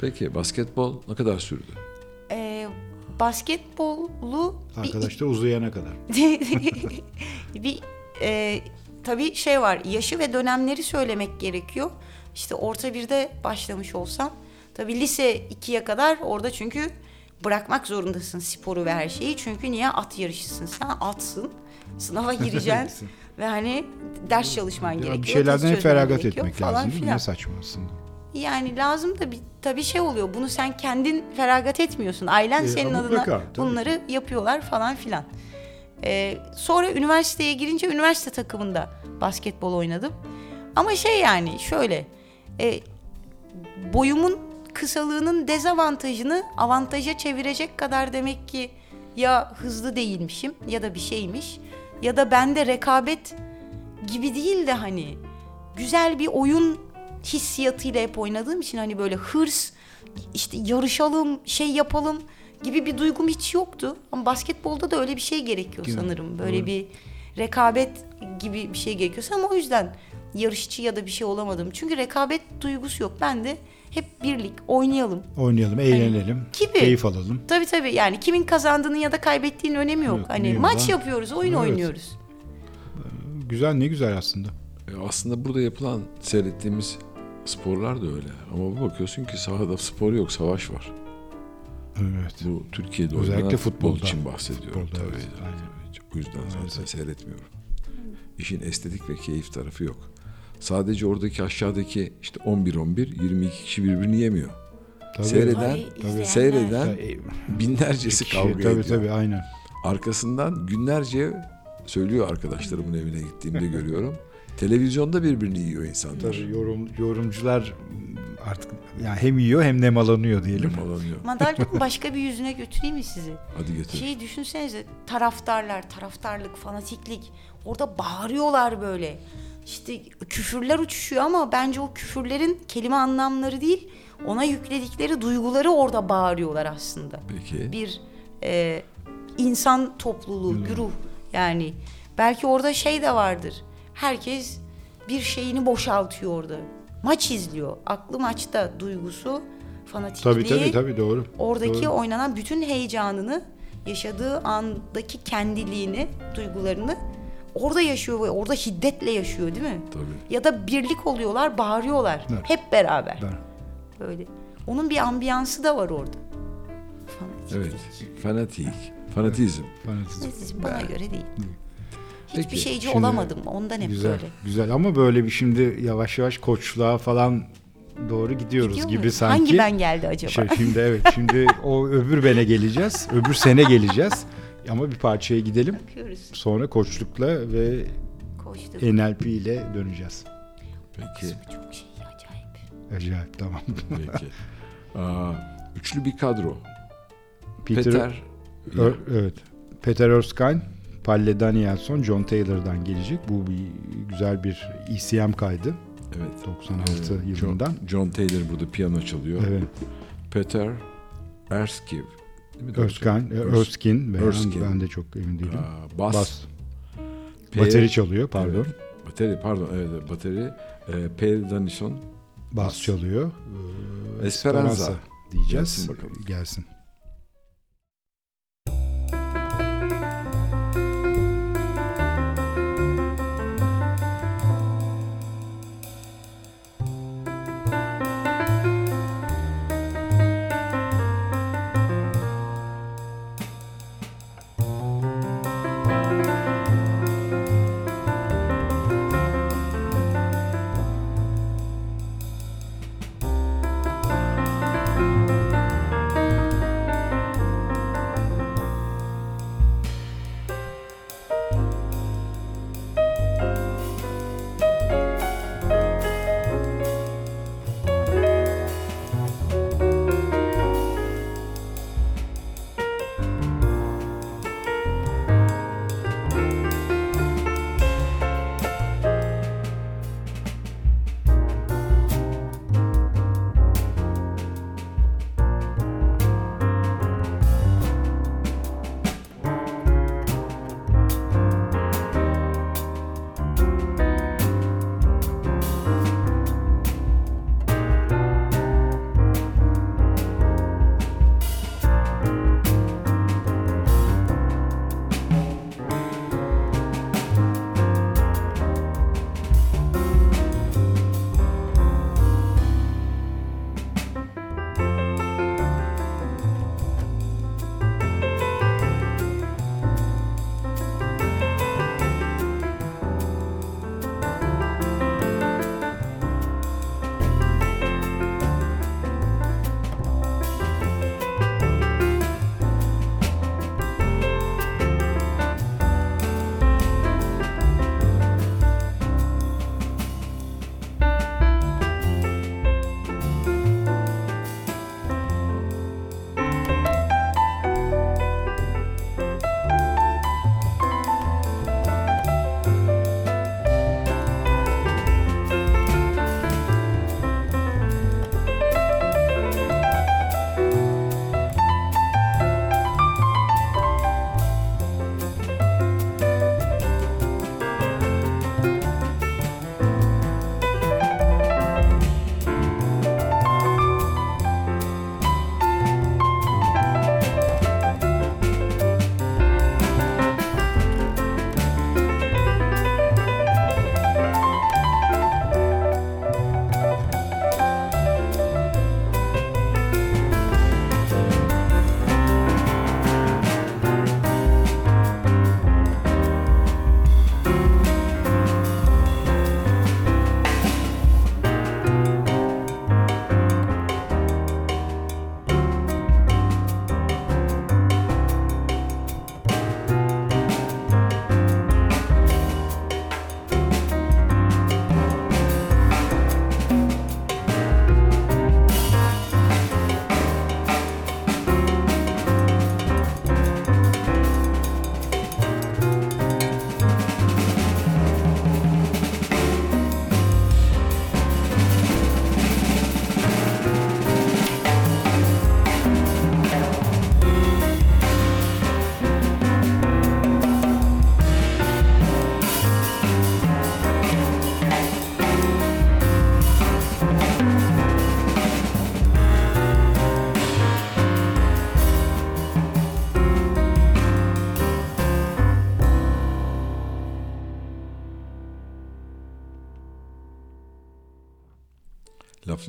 Peki basketbol ne kadar sürdü? Ee, basketbolu bir Arkadaşlar uzayana kadar. bir e, tabii şey var yaşı ve dönemleri söylemek gerekiyor. İşte orta birde başlamış olsam tabii lise 2'ye kadar orada çünkü bırakmak zorundasın sporu ve her şeyi. Çünkü niye at yarışısın sen atsın sınava gireceksin ve hani ders çalışman Ya gerekiyor. bir şeylerden feragat etmek falan lazım. filan. Ne saçma aslında. Yani lazım da bir tabii şey oluyor. Bunu sen kendin feragat etmiyorsun. Ailen E, senin mutlaka, adına tabii bunları yapıyorlar falan filan. Ee, sonra üniversiteye girince üniversite takımında basketbol oynadım. Ama şey yani şöyle e, boyumun kısalığının dezavantajını avantaja çevirecek kadar demek ki ya hızlı değilmişim ya da bir şeymiş ya da bende rekabet gibi değil de hani güzel bir oyun hissiyatıyla hep oynadığım için hani böyle hırs işte yarışalım şey yapalım gibi bir duygum hiç yoktu. Ama basketbolda da öyle bir şey gerekiyor mi? sanırım. Böyle Doğru. bir rekabet gibi bir şey gerekiyorsa ama o yüzden yarışçı ya da bir şey olamadım. Çünkü rekabet duygusu yok. Ben de hep birlik oynayalım. Oynayalım, eğlenelim, Gibi. keyif alalım. Tabii tabii yani kimin kazandığının ya da kaybettiğinin önemi yok. Yok, hani maç olan- yapıyoruz, oyun Evet. oynuyoruz. Güzel ne güzel aslında. E, aslında burada yapılan seyrettiğimiz sporlar da öyle. Ama bir bakıyorsun ki sahada spor yok, savaş var. Evet. Bu Türkiye'de Özellikle futbol futbolda. için bahsediyorum. Futbolda, tabii. evet, aynen. O yüzden zaten Maalesef. seyretmiyorum. İşin estetik ve keyif tarafı yok. Sadece oradaki aşağıdaki işte 11-11 22 kişi birbirini yemiyor. Tabii. Seyreden, Tabii, seyreden Ya, e, binlercesi kişi, kavga tabii ediyor. tabii aynen. Arkasından günlerce söylüyor arkadaşlarımın evine gittiğimde görüyorum. Televizyonda birbirini yiyor insanlar. Tabii yorum, yorumcular artık yani hem yiyor hem nemalanıyor diyelim. Yamalanıyor. Madalyonun başka bir yüzüne götüreyim mi sizi? Hadi getir. Şeyi düşünsenize taraftarlar, taraftarlık, fanatiklik orada bağırıyorlar böyle. İşte küfürler uçuşuyor ama bence o küfürlerin kelime anlamları değil ona yükledikleri duyguları orada bağırıyorlar aslında. Peki. Bir e, insan topluluğu, güruh yani belki orada şey de vardır. Herkes bir şeyini boşaltıyor orada. Maç izliyor. Aklı maçta duygusu, fanatikliği. Tabii tabii tabii doğru. Oradaki Doğru. oynanan bütün heyecanını, yaşadığı andaki kendiliğini, duygularını orada yaşıyor ve orada şiddetle yaşıyor değil mi? Tabii. Ya da birlik oluyorlar, bağırıyorlar. Evet. Hep beraber. Evet. Böyle. Onun bir ambiyansı da var orada. Fanatik. Evet. Fanatik. Fanatizm. Fanatizm. Bana göre değil. Hiçbir Peki, şeyci şimdi- olamadım. Ondan hep Güzel, böyle. güzel ama böyle bir şimdi yavaş yavaş koçluğa falan doğru gidiyoruz Gidiyor gibi muyuz? sanki. Hangi ben geldi acaba? Şey, şimdi evet şimdi o öbür bene geleceğiz. Öbür sene geleceğiz. Ama bir parçaya gidelim. Bakıyoruz. Sonra koçlukla ve Koştuk. NLP ile döneceğiz. Peki. Çok şey acayip. Acayip tamam. Peki. Aa, üçlü bir kadro. Peter, Peter. Ö- evet. Peter Erskine, Palle Danielson, John Taylor'dan gelecek. Bu bir güzel bir ECM kaydı. Evet. 96 Ee, yılından. John, John Taylor burada piyano çalıyor. Evet. Peter Erskiv. Değil mi? Doğru Erskine, söylüyorum. e, Erskine, ben, de çok emin değilim. Aa, bas. Bas. P- Bateri çalıyor pardon. Evet. Bateri pardon evet bateri. Ee, P. Danison. Bas, Bas. çalıyor. Ee, Esperanza. diyeceğiz. Gelsin bakalım. Gelsin.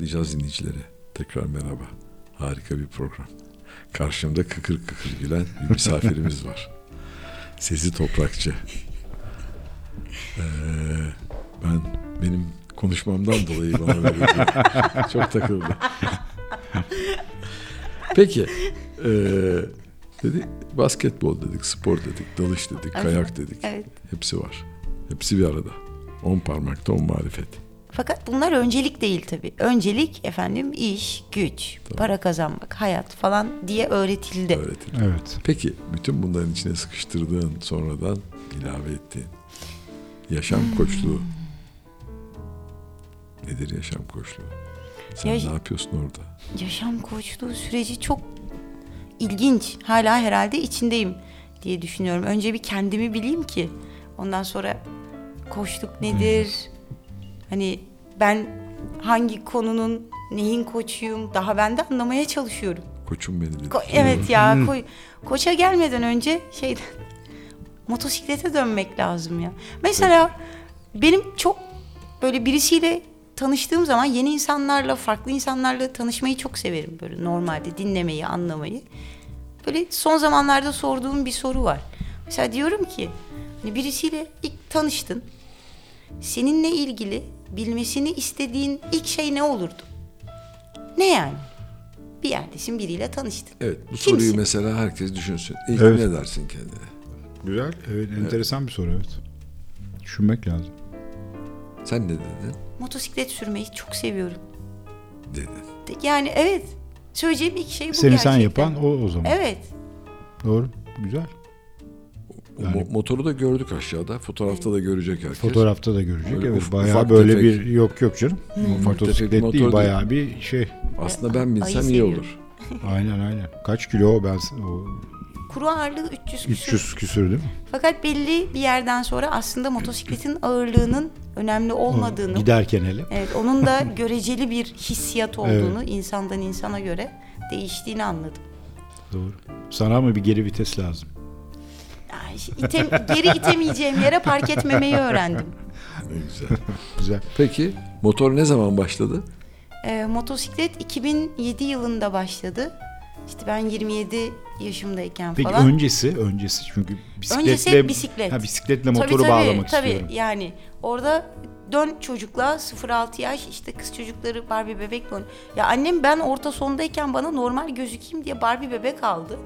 Laflayacağız dinleyicilere. Tekrar merhaba. Harika bir program. Karşımda kıkır kıkır gülen bir misafirimiz var. Sezi Toprakçı. Ee, ben benim konuşmamdan dolayı bana bir- çok takıldı. Peki. ee, dedi basketbol dedik, spor dedik, dalış dedik, Evet. kayak dedik. Evet. Hepsi var. Hepsi bir arada. On parmakta on marifet. Fakat bunlar öncelik değil tabii. Öncelik efendim iş, güç, para kazanmak, hayat falan diye öğretildi. Öğretim. Evet. Peki bütün bunların içine sıkıştırdığın sonradan ilave ettiğin yaşam koçluğu nedir yaşam koçluğu? Sen Yaş- ne yapıyorsun orada? Yaşam koçluğu süreci çok ilginç. Hala herhalde içindeyim diye düşünüyorum. Önce bir kendimi bileyim ki ondan sonra koçluk nedir? Hani ben hangi konunun neyin koçuyum? Daha ben de anlamaya çalışıyorum. Koçum beni dedi. Ko- evet ya ko- koça gelmeden önce şeyden motosiklete dönmek lazım ya. Mesela benim çok böyle birisiyle tanıştığım zaman yeni insanlarla, farklı insanlarla tanışmayı çok severim böyle normalde dinlemeyi, anlamayı. Böyle son zamanlarda sorduğum bir soru var. Mesela diyorum ki hani birisiyle ilk tanıştın. Seninle ilgili bilmesini istediğin ilk şey ne olurdu? Ne yani? Bir yerdesin biriyle tanıştın. Evet bu Kimsin? soruyu mesela herkes düşünsün. İlk Evet. ne dersin kendine? Güzel. Evet, enteresan bir soru evet. Düşünmek lazım. Sen ne dedin? Motosiklet sürmeyi çok seviyorum. Dedin. De- Yani evet. Söyleyeceğim ilk şey bu Seni sen gerçekten. yapan o o zaman. Evet. Doğru. Güzel. Yani- mo- motoru da gördük aşağıda. Fotoğrafta da görecek herkes. Fotoğrafta da görecek. Öyle evet uf- bayağı ufak böyle tefek. bir yok yok canım. tefek Motosiklet değil bayağı bir şey. Aslında ben Ayı bilsem iyi olur. Aynen aynen. Kaç kilo o ben o Kuru ağırlığı 300 küsür. 300 küsür değil mi? Fakat belli bir yerden sonra aslında motosikletin ağırlığının önemli olmadığını, Giderken hele. evet onun da göreceli bir hissiyat olduğunu insandan insana göre değiştiğini anladım. Doğru. Sana ama bir geri vites lazım. İtem- geri itemeyeceğim yere park etmemeyi öğrendim. Ne güzel. Güzel. Peki motor ne zaman başladı? Ee, motosiklet 2007 yılında başladı. İşte ben 27 yaşımdayken Peki falan. öncesi, öncesi çünkü bisikletle Öncesi bisiklet. Ha, bisikletle Tabii, motoru tabii, bağlamak tabii. istiyorum. Yani orada dön çocukla 0-6 yaş işte kız çocukları Barbie bebekle oynuyor. Ya annem ben orta sondayken bana normal gözükeyim diye Barbie bebek aldı.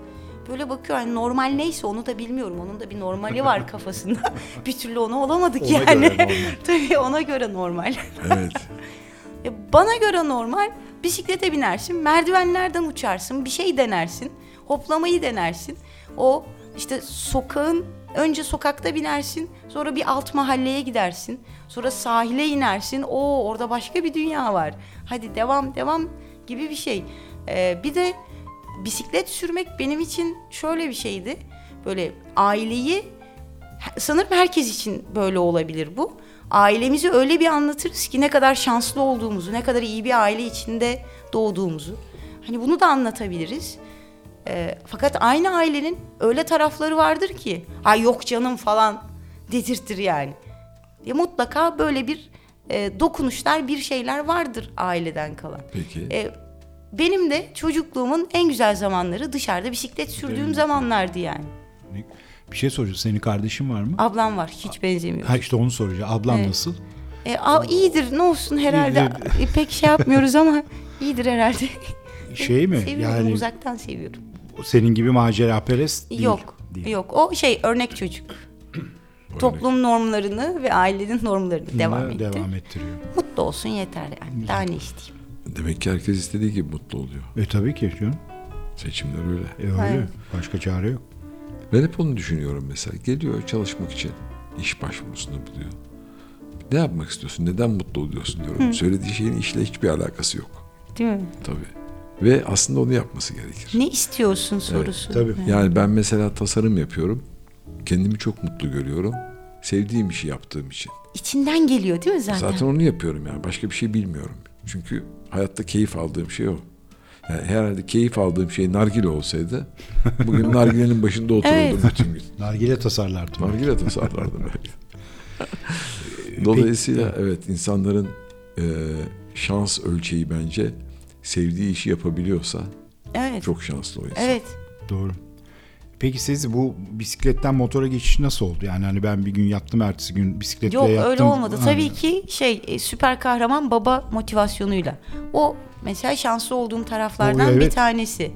Böyle bakıyor hani normal neyse onu da bilmiyorum. Onun da bir normali var kafasında. bir türlü onu olamadık Ona yani. göre tabii ona göre normal. Evet. Bana göre normal bisiklete binersin, merdivenlerden uçarsın, bir şey denersin, hoplamayı denersin. O işte sokağın önce sokakta binersin, sonra bir alt mahalleye gidersin, sonra sahile inersin. Oo orada başka bir dünya var. Hadi devam devam gibi bir şey. Ee, bir de bisiklet sürmek benim için şöyle bir şeydi. Böyle aileyi sanırım herkes için böyle olabilir bu. Ailemizi öyle bir anlatırız ki ne kadar şanslı olduğumuzu, ne kadar iyi bir aile içinde doğduğumuzu. Hani bunu da anlatabiliriz. Ee, fakat aynı ailenin öyle tarafları vardır ki, ay yok canım falan dedirtir yani. Ya mutlaka böyle bir e, dokunuşlar, bir şeyler vardır aileden kalan. Peki. E, benim de çocukluğumun en güzel zamanları dışarıda bisiklet sürdüğüm zamanlardı yani. Bir şey soracağım. Senin kardeşin var mı? Ablam var, hiç benzemiyor. Ha işte onu soracağım. Ablan Evet. nasıl? E, a, iyidir ne olsun herhalde E, pek şey yapmıyoruz ama iyidir herhalde. Şey mi? seviyorum Yani uzaktan seviyorum. senin gibi macera perest değil. yok Değil. yok o şey örnek çocuk. Toplum normlarını ve ailenin normlarını devam etti. Devam ettiriyor. Mutlu olsun yeter yani. Daha ne isteyeyim. Demek ki herkes istediği gibi mutlu oluyor. E tabii ki canım. Seçimler öyle. E öyle. Aynen. Başka çare yok. Ben hep onu düşünüyorum mesela. Geliyor çalışmak için iş başvurusunda buluyor. Ne yapmak istiyorsun? Neden mutlu oluyorsun diyorum. Söylediği şeyin işle hiçbir alakası yok. Değil mi? Tabii. Ve aslında onu yapması gerekir. Ne istiyorsun sorusu. tabii. Yani ben mesela tasarım yapıyorum. Kendimi çok mutlu görüyorum. Sevdiğim işi yaptığım için. İçinden geliyor değil mi zaten? Zaten onu yapıyorum yani. Başka bir şey bilmiyorum. Çünkü hayatta keyif aldığım şey o. Yani herhalde keyif aldığım şey nargile olsaydı bugün nargilenin başında otururdum Evet. bütün gün. Nargile tasarlardım. Nargile tasarlardım belki. Dolayısıyla evet insanların e, şans ölçeği bence sevdiği işi yapabiliyorsa Evet. çok şanslı o insan. Evet. Doğru. Peki siz bu bisikletten motora geçiş nasıl oldu? Yani hani ben bir gün yaptım ertesi gün bisikletle Yok yaptım. öyle olmadı. Ha. Tabii ki şey e, süper kahraman baba motivasyonuyla. O mesela şanslı olduğum taraflardan O, bir evet. tanesi.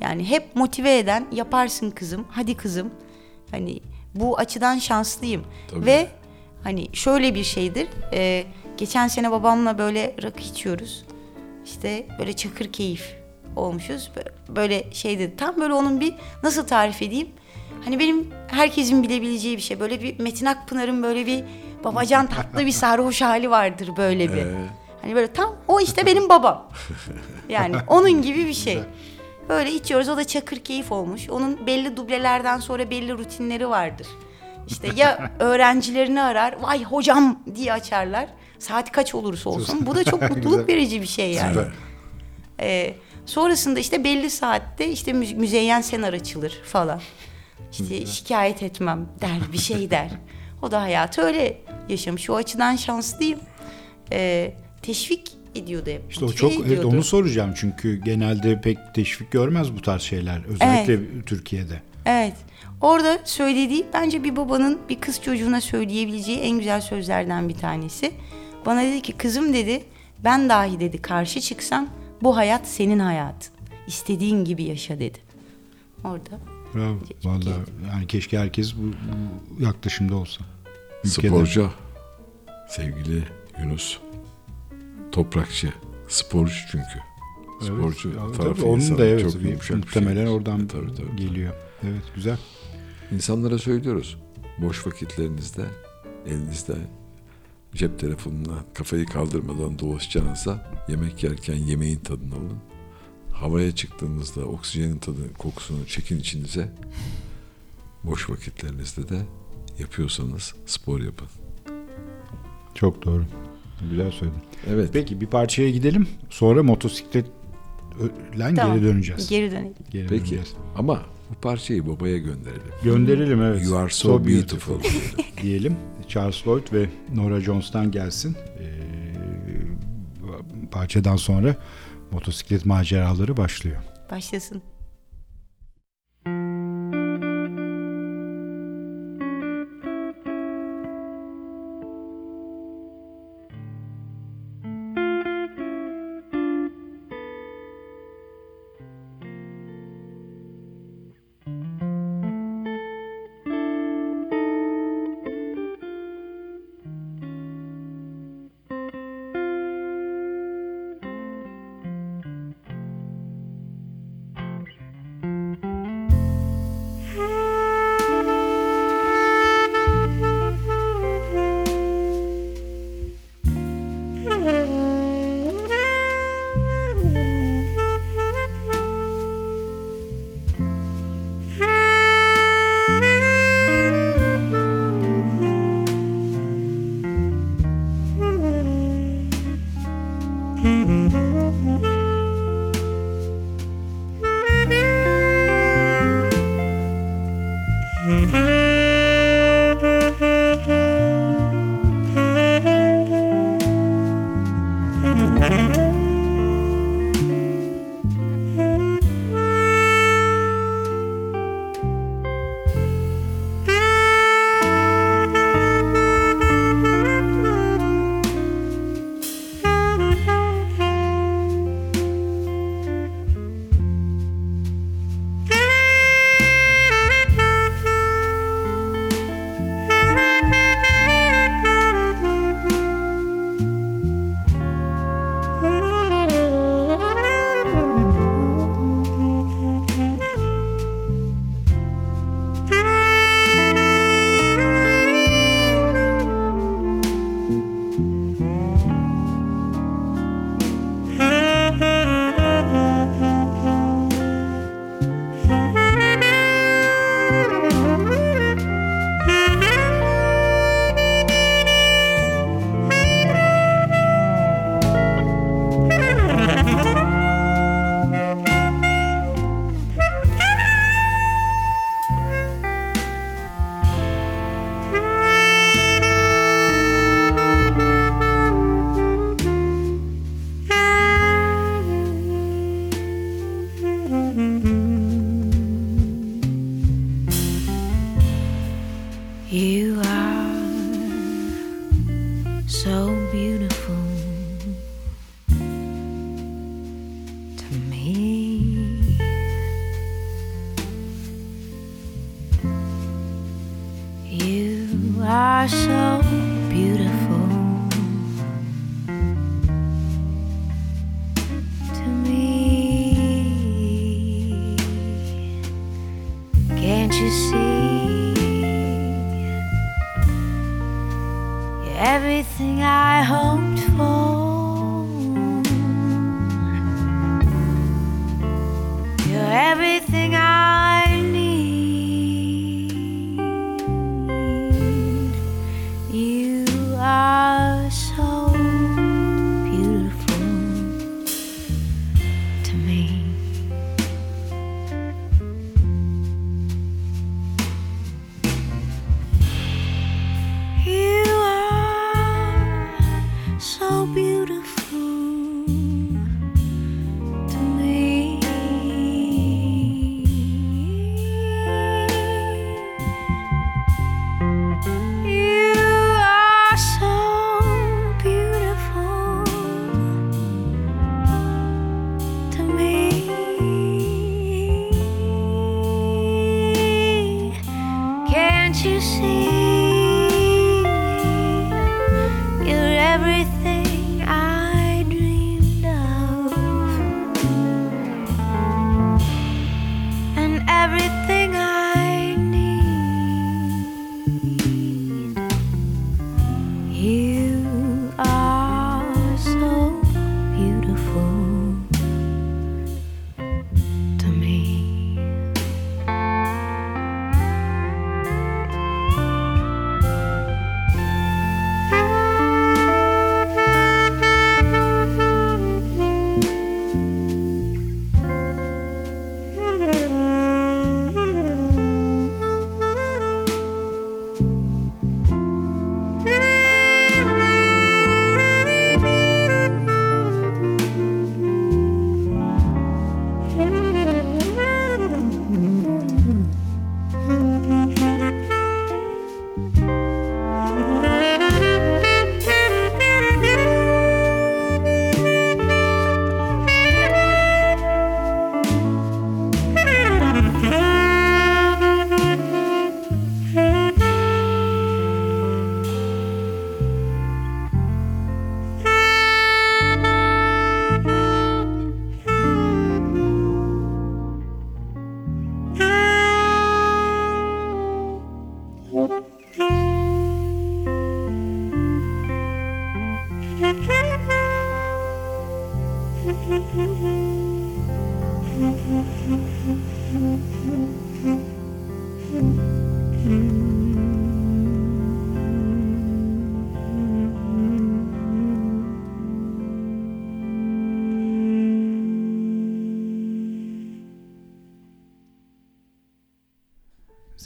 Yani hep motive eden yaparsın kızım hadi kızım. Hani bu açıdan şanslıyım. Tabii. Ve hani şöyle bir şeydir. e, geçen sene babamla böyle rakı içiyoruz. İşte böyle çakır keyif olmuşuz. Bö- Böyle şey dedi. Tam böyle onun bir nasıl tarif edeyim? Hani benim herkesin bilebileceği bir şey. Böyle bir Metin Akpınar'ın böyle bir babacan tatlı bir sarhoş hali vardır böyle bir. Hani böyle tam o işte benim babam. Yani onun gibi bir şey. Böyle içiyoruz o da çakır keyif olmuş. Onun belli dublelerden sonra belli rutinleri vardır. İşte ya öğrencilerini arar, vay hocam diye açarlar. Saat kaç olursa olsun. Bu da çok mutluluk verici bir şey yani. Süper. Ee, sonrasında işte belli saatte işte mü- müzeyyen senar açılır falan. İşte şikayet etmem der, bir şey der. O da hayatı öyle yaşamış. O açıdan şanslıyım. Ee, teşvik ediyordu hep. İşte o çok evet, onu soracağım çünkü genelde pek teşvik görmez bu tarz şeyler özellikle Türkiye'de. Evet. Orada söylediği bence bir babanın bir kız çocuğuna söyleyebileceği en güzel sözlerden bir tanesi. Bana dedi ki kızım dedi ben dahi dedi karşı çıksam bu hayat senin hayatın. İstediğin gibi yaşa dedi. Orada. Bravo. Vallahi yani keşke herkes bu, bu yaklaşımda olsa. Ülkede. sporcu sevgili Yunus Toprakçı sporcu çünkü. Evet. Sporcu tabii tarafı onun da evet çok bir- bir muhtemelen şeydir. oradan Tabii, tabii, tabii. geliyor. Evet güzel. İnsanlara söylüyoruz. Boş vakitlerinizde elinizde cep telefonuna kafayı kaldırmadan dolaşacağınıza yemek yerken yemeğin tadını alın. Havaya çıktığınızda oksijenin tadı, kokusunu çekin içinize. Boş vakitlerinizde de yapıyorsanız spor yapın. Çok doğru. Güzel söyledin. Evet. Peki bir parçaya gidelim. Sonra motosikletle Tamam. geri döneceğiz. Geri dönelim. Geri Peki. döneceğiz. Ama bu parçayı babaya gönderelim. Gönderelim evet. You are so, beautiful. diyelim. Charles Lloyd ve Nora Jones'tan gelsin. Ee, parçadan sonra motosiklet maceraları başlıyor. Başlasın.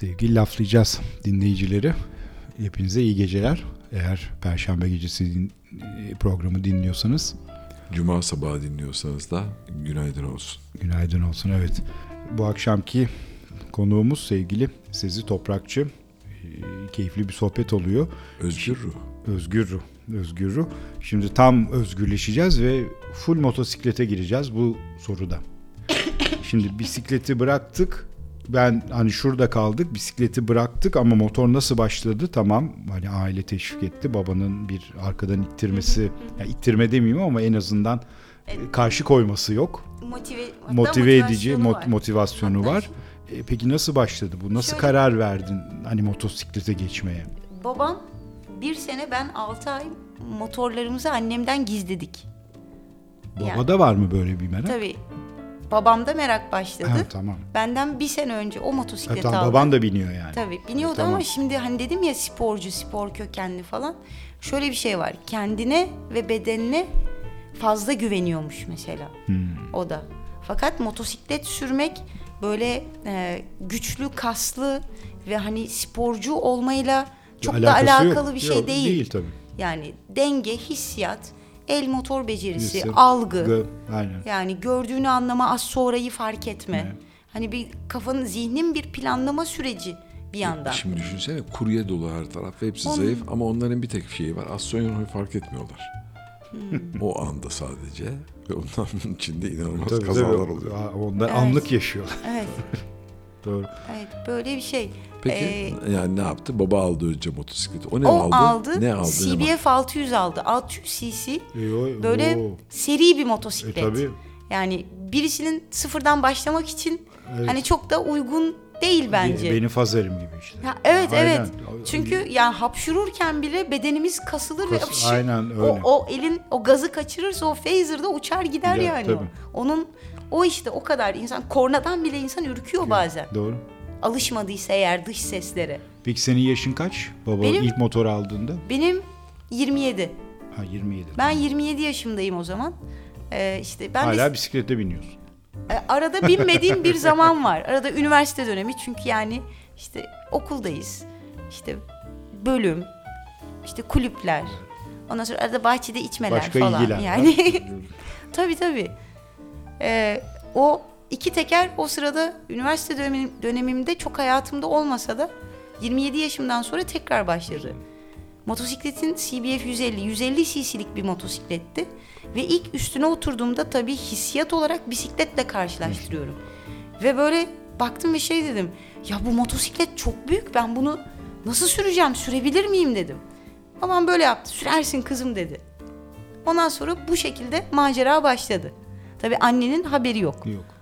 Sevgili laflayacağız dinleyicileri. Hepinize iyi geceler. Eğer Perşembe gecesi din- e, programı dinliyorsanız Cuma sabahı dinliyorsanız da günaydın olsun. günaydın olsun. Evet. Bu akşamki konuğumuz sevgili Sezi Toprakçı. E, Keyifli bir sohbet oluyor. Özgür ruh. Özgür ruh. Özgür ruh. Şimdi tam özgürleşeceğiz ve full motosiklete gireceğiz bu soruda. Şimdi bisikleti bıraktık. Ben hani şurada kaldık. Bisikleti bıraktık ama motor nasıl başladı? Tamam. Hani aile teşvik etti. Babanın bir arkadan ittirmesi, yani ittirme demeyeyim ama en azından e, karşı koyması yok. Motive, Motive edici motivasyonu mot- var. motivasyonu var. E, peki nasıl başladı bu? Nasıl Şöyle- karar verdin hani motosiklete geçmeye? Babam bir sene ben 6 ay motorlarımızı annemden gizledik. Yani. Babada var mı böyle bir merak? Tabii. Babamda merak başladı. Ha, tamam. Benden bir sene önce o Ha, motosikleti tamam, aldı. baban da biniyor yani. Tabii biniyordu Tamam. ama şimdi hani dedim ya sporcu, spor kökenli falan. Şöyle bir şey var. Kendine ve bedenine fazla güveniyormuş mesela. Hmm. O da. Fakat motosiklet sürmek böyle e, güçlü, kaslı ve hani sporcu olmayla çok da Alakası yok. alakalı bir şey Yok, değil. Değil tabii. Yani denge, hissiyat, el motor becerisi, Birisi- algı. Gı- Aynen. Yani gördüğünü anlama, az sonrayı fark etme. Evet. Hani bir kafanın, zihnin bir planlama süreci bir yandan. Şimdi düşünsene kurye dolu her taraf ve hepsi Onun- zayıf ama onların bir tek şeyi var. Az sonra fark etmiyorlar. Hmm. o anda sadece ve onların içinde inanılmaz Tabii, kazalar tabii. oluyor. Onlar Evet. anlık yaşıyorlar. Evet. doğru. Evet böyle bir şey. Peki Ee, yani ne yaptı? Baba aldı önce motosikleti. O ne o aldı? aldı. Ne aldı? CBF 600 aldı. 600 cc. E, o- Böyle oo. seri bir E, motosiklet. tabii. Yani birisinin sıfırdan başlamak için Evet. hani çok da uygun değil bence. Benim fazerim gibi işte. Ya evet Aynen. evet. Çünkü yani hapşururken bile bedenimiz kasılır ve Kas- apşır- aynen öyle. o, o elin o gazı kaçırırsa o phaser'da uçar gider Gider, yani. tabii. Onun o işte o kadar insan kornadan bile insan ürküyor bazen. Doğru. Alışmadıysa eğer dış seslere. Peki senin yaşın kaç? Baba Benim- ilk motor aldığında? Benim 27. Ha 27. Ben 27 yaşındayım o zaman. Ee, işte ben de Hala bisiklete biniyorsun. E, arada binmediğim bir zaman var. Arada üniversite dönemi çünkü yani işte okuldayız. İşte bölüm, işte kulüpler. Ondan sonra arada bahçede içmeler Başka falan. ilgiler. Yani tabii tabii. E, o iki teker o sırada üniversite dönemim, dönemimde çok hayatımda olmasa da 27 yaşımdan sonra tekrar başladı. Motosikletin CBF 150, 150 cc'lik bir motosikletti. Ve ilk üstüne oturduğumda tabii hissiyat olarak bisikletle karşılaştırıyorum. Ve böyle baktım ve şey dedim. Ya bu motosiklet çok büyük ben bunu nasıl süreceğim sürebilir miyim dedim. Babam böyle yaptı sürersin kızım dedi. Ondan sonra bu şekilde macera başladı. Tabii annenin haberi yok. Yok.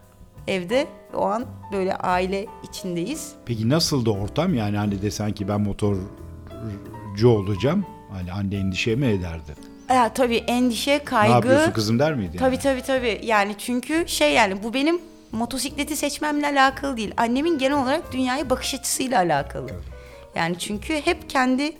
Evde o an böyle aile içindeyiz. Peki nasıldı ortam? Yani hani desen ki ben motorcu olacağım. Hani anne endişe mi ederdi? Ya, tabii endişe, Ne kaygı. yapıyorsun kızım der miydi? Tabii tabii tabii. Yani çünkü şey yani bu benim motosikleti seçmemle alakalı değil. Annemin genel olarak dünyaya bakış açısıyla alakalı. Yani çünkü hep kendi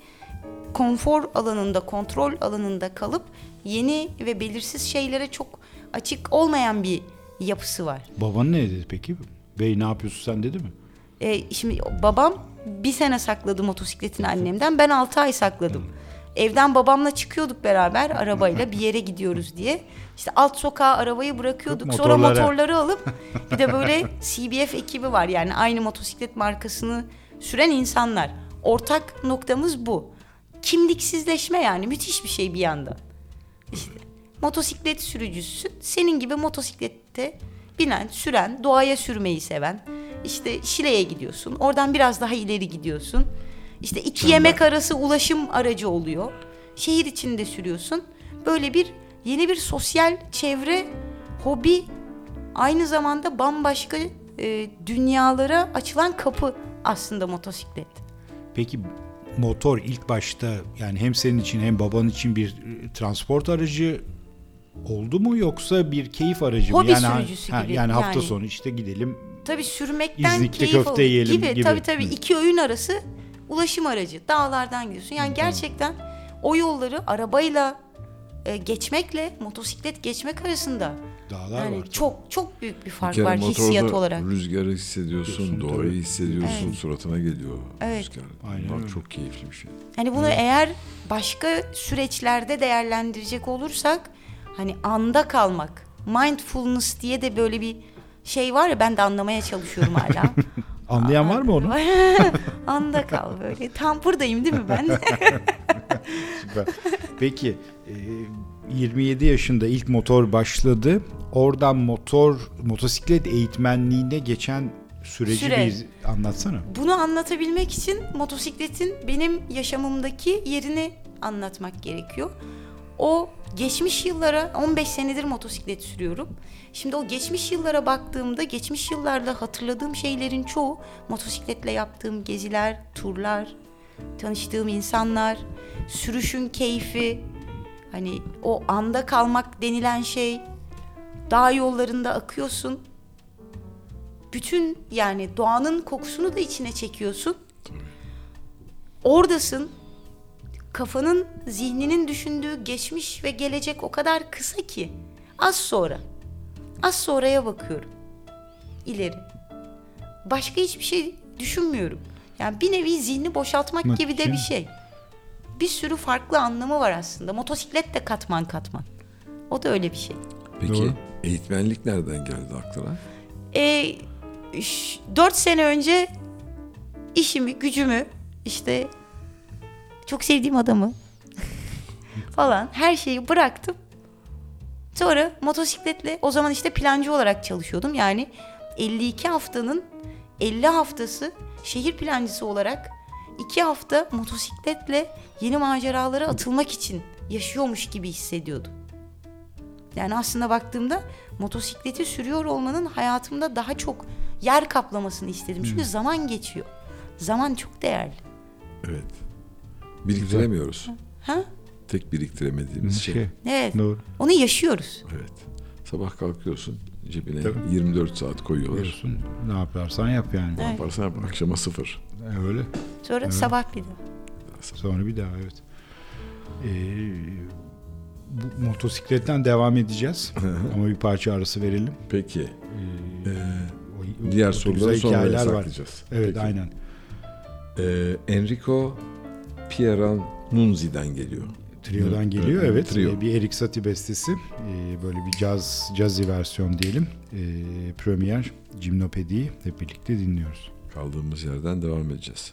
konfor alanında, kontrol alanında kalıp yeni ve belirsiz şeylere çok açık olmayan bir yapısı var. Baban ne dedi peki? Bey ne yapıyorsun sen dedi mi? E, şimdi babam bir sene sakladı motosikletini annemden. Ben altı ay sakladım. Evden babamla çıkıyorduk beraber arabayla bir yere gidiyoruz diye. İşte alt sokağa arabayı bırakıyorduk. Sonra motorları alıp bir de böyle CBF ekibi var. Yani aynı motosiklet markasını süren insanlar. Ortak noktamız bu. Kimliksizleşme yani müthiş bir şey bir yandan. İşte motosiklet sürücüsün. Senin gibi motosiklette binen, süren, doğaya sürmeyi seven. İşte Şile'ye gidiyorsun. Oradan biraz daha ileri gidiyorsun. İşte iki yemek arası ulaşım aracı oluyor. Şehir içinde sürüyorsun. Böyle bir yeni bir sosyal çevre, hobi aynı zamanda bambaşka e, dünyalara açılan kapı aslında motosiklet. Peki motor ilk başta yani hem senin için hem baban için bir e, transport aracı oldu mu yoksa bir keyif aracı mı? Hobi yani, sürücüsü ha, gibi, Yani hafta yani. sonu işte gidelim Tabii sürmekten İznik'te keyif köfte alıyor yiyelim gibi. gibi. Tabii tabii Hı. iki öğün arası ulaşım aracı. Dağlardan gidiyorsun. Yani gerçekten o yolları arabayla e, geçmekle motosiklet geçmek arasında dağlar yani var. çok çok büyük bir Bir fark kere var hissiyat olarak. rüzgarı hissediyorsun, Diyorsun, doğayı tabii. hissediyorsun, Evet. suratına geliyor Evet. rüzgar. Aynen Bak çok keyifli bir şey. Hani bunu eğer başka süreçlerde değerlendirecek olursak hani anda kalmak, mindfulness diye de böyle bir şey var ya ben de anlamaya çalışıyorum hala. Anlayan var mı onu? anda kal böyle. Tam buradayım değil mi ben? Süper. Peki e, 27 yaşında ilk motor başladı. Oradan motor motosiklet eğitmenliğine geçen süreci Süre. bir anlatsana. Bunu anlatabilmek için motosikletin benim yaşamımdaki yerini anlatmak gerekiyor. O geçmiş yıllara 15 senedir motosiklet sürüyorum. Şimdi o geçmiş yıllara baktığımda geçmiş yıllarda hatırladığım şeylerin çoğu motosikletle yaptığım geziler, turlar, tanıştığım insanlar, sürüşün keyfi, hani o anda kalmak denilen şey, dağ yollarında akıyorsun. Bütün yani doğanın kokusunu da içine çekiyorsun. Oradasın. Kafanın, zihninin düşündüğü geçmiş ve gelecek o kadar kısa ki az sonra. Az sonraya bakıyorum. İleri. Başka hiçbir şey düşünmüyorum. Yani bir nevi zihni boşaltmak Bak gibi de bir şey. Bir sürü farklı anlamı var aslında. Motosiklet de katman katman. O da öyle bir şey. Peki Doğru. eğitmenlik nereden geldi aklına? E, 4 sene önce işimi, gücümü, işte çok sevdiğim adamı falan her şeyi bıraktım. Sonra motosikletle o zaman işte plancı olarak çalışıyordum. Yani 52 haftanın 50 haftası şehir plancısı olarak iki hafta motosikletle yeni maceralara atılmak için yaşıyormuş gibi hissediyordum. Yani aslında baktığımda motosikleti sürüyor olmanın hayatımda daha çok yer kaplamasını istedim. Çünkü zaman geçiyor. Zaman çok değerli. Evet. Biriktiremiyoruz. Ha? Tek biriktiremediğimiz şey. Şey, Evet. doğru. Onu yaşıyoruz. Evet. Sabah kalkıyorsun cebine Tabii. 24 saat koyuyorlar. Diyorsun, ne yaparsan yap yani. Ne yaparsan yap, akşama sıfır. E, Öyle. Sonra sabah bir de. Sonra bir daha evet. Ee, bu motosikletten devam edeceğiz. Ama bir parça arası verelim. Peki. Ee, Ee, o- diğer o soruları güzel sonra hikayeler var. saklayacağız. Evet Peki. aynen. Ee, Enrico Pieranunzi'den geliyor. Trio'dan geliyor evet, trio. Bir Erik Satie bestesi. Ee, Böyle bir caz, jazzy versiyon diyelim. Ee, Premier Gymnopédie'yi hep birlikte dinliyoruz. Kaldığımız yerden devam edeceğiz.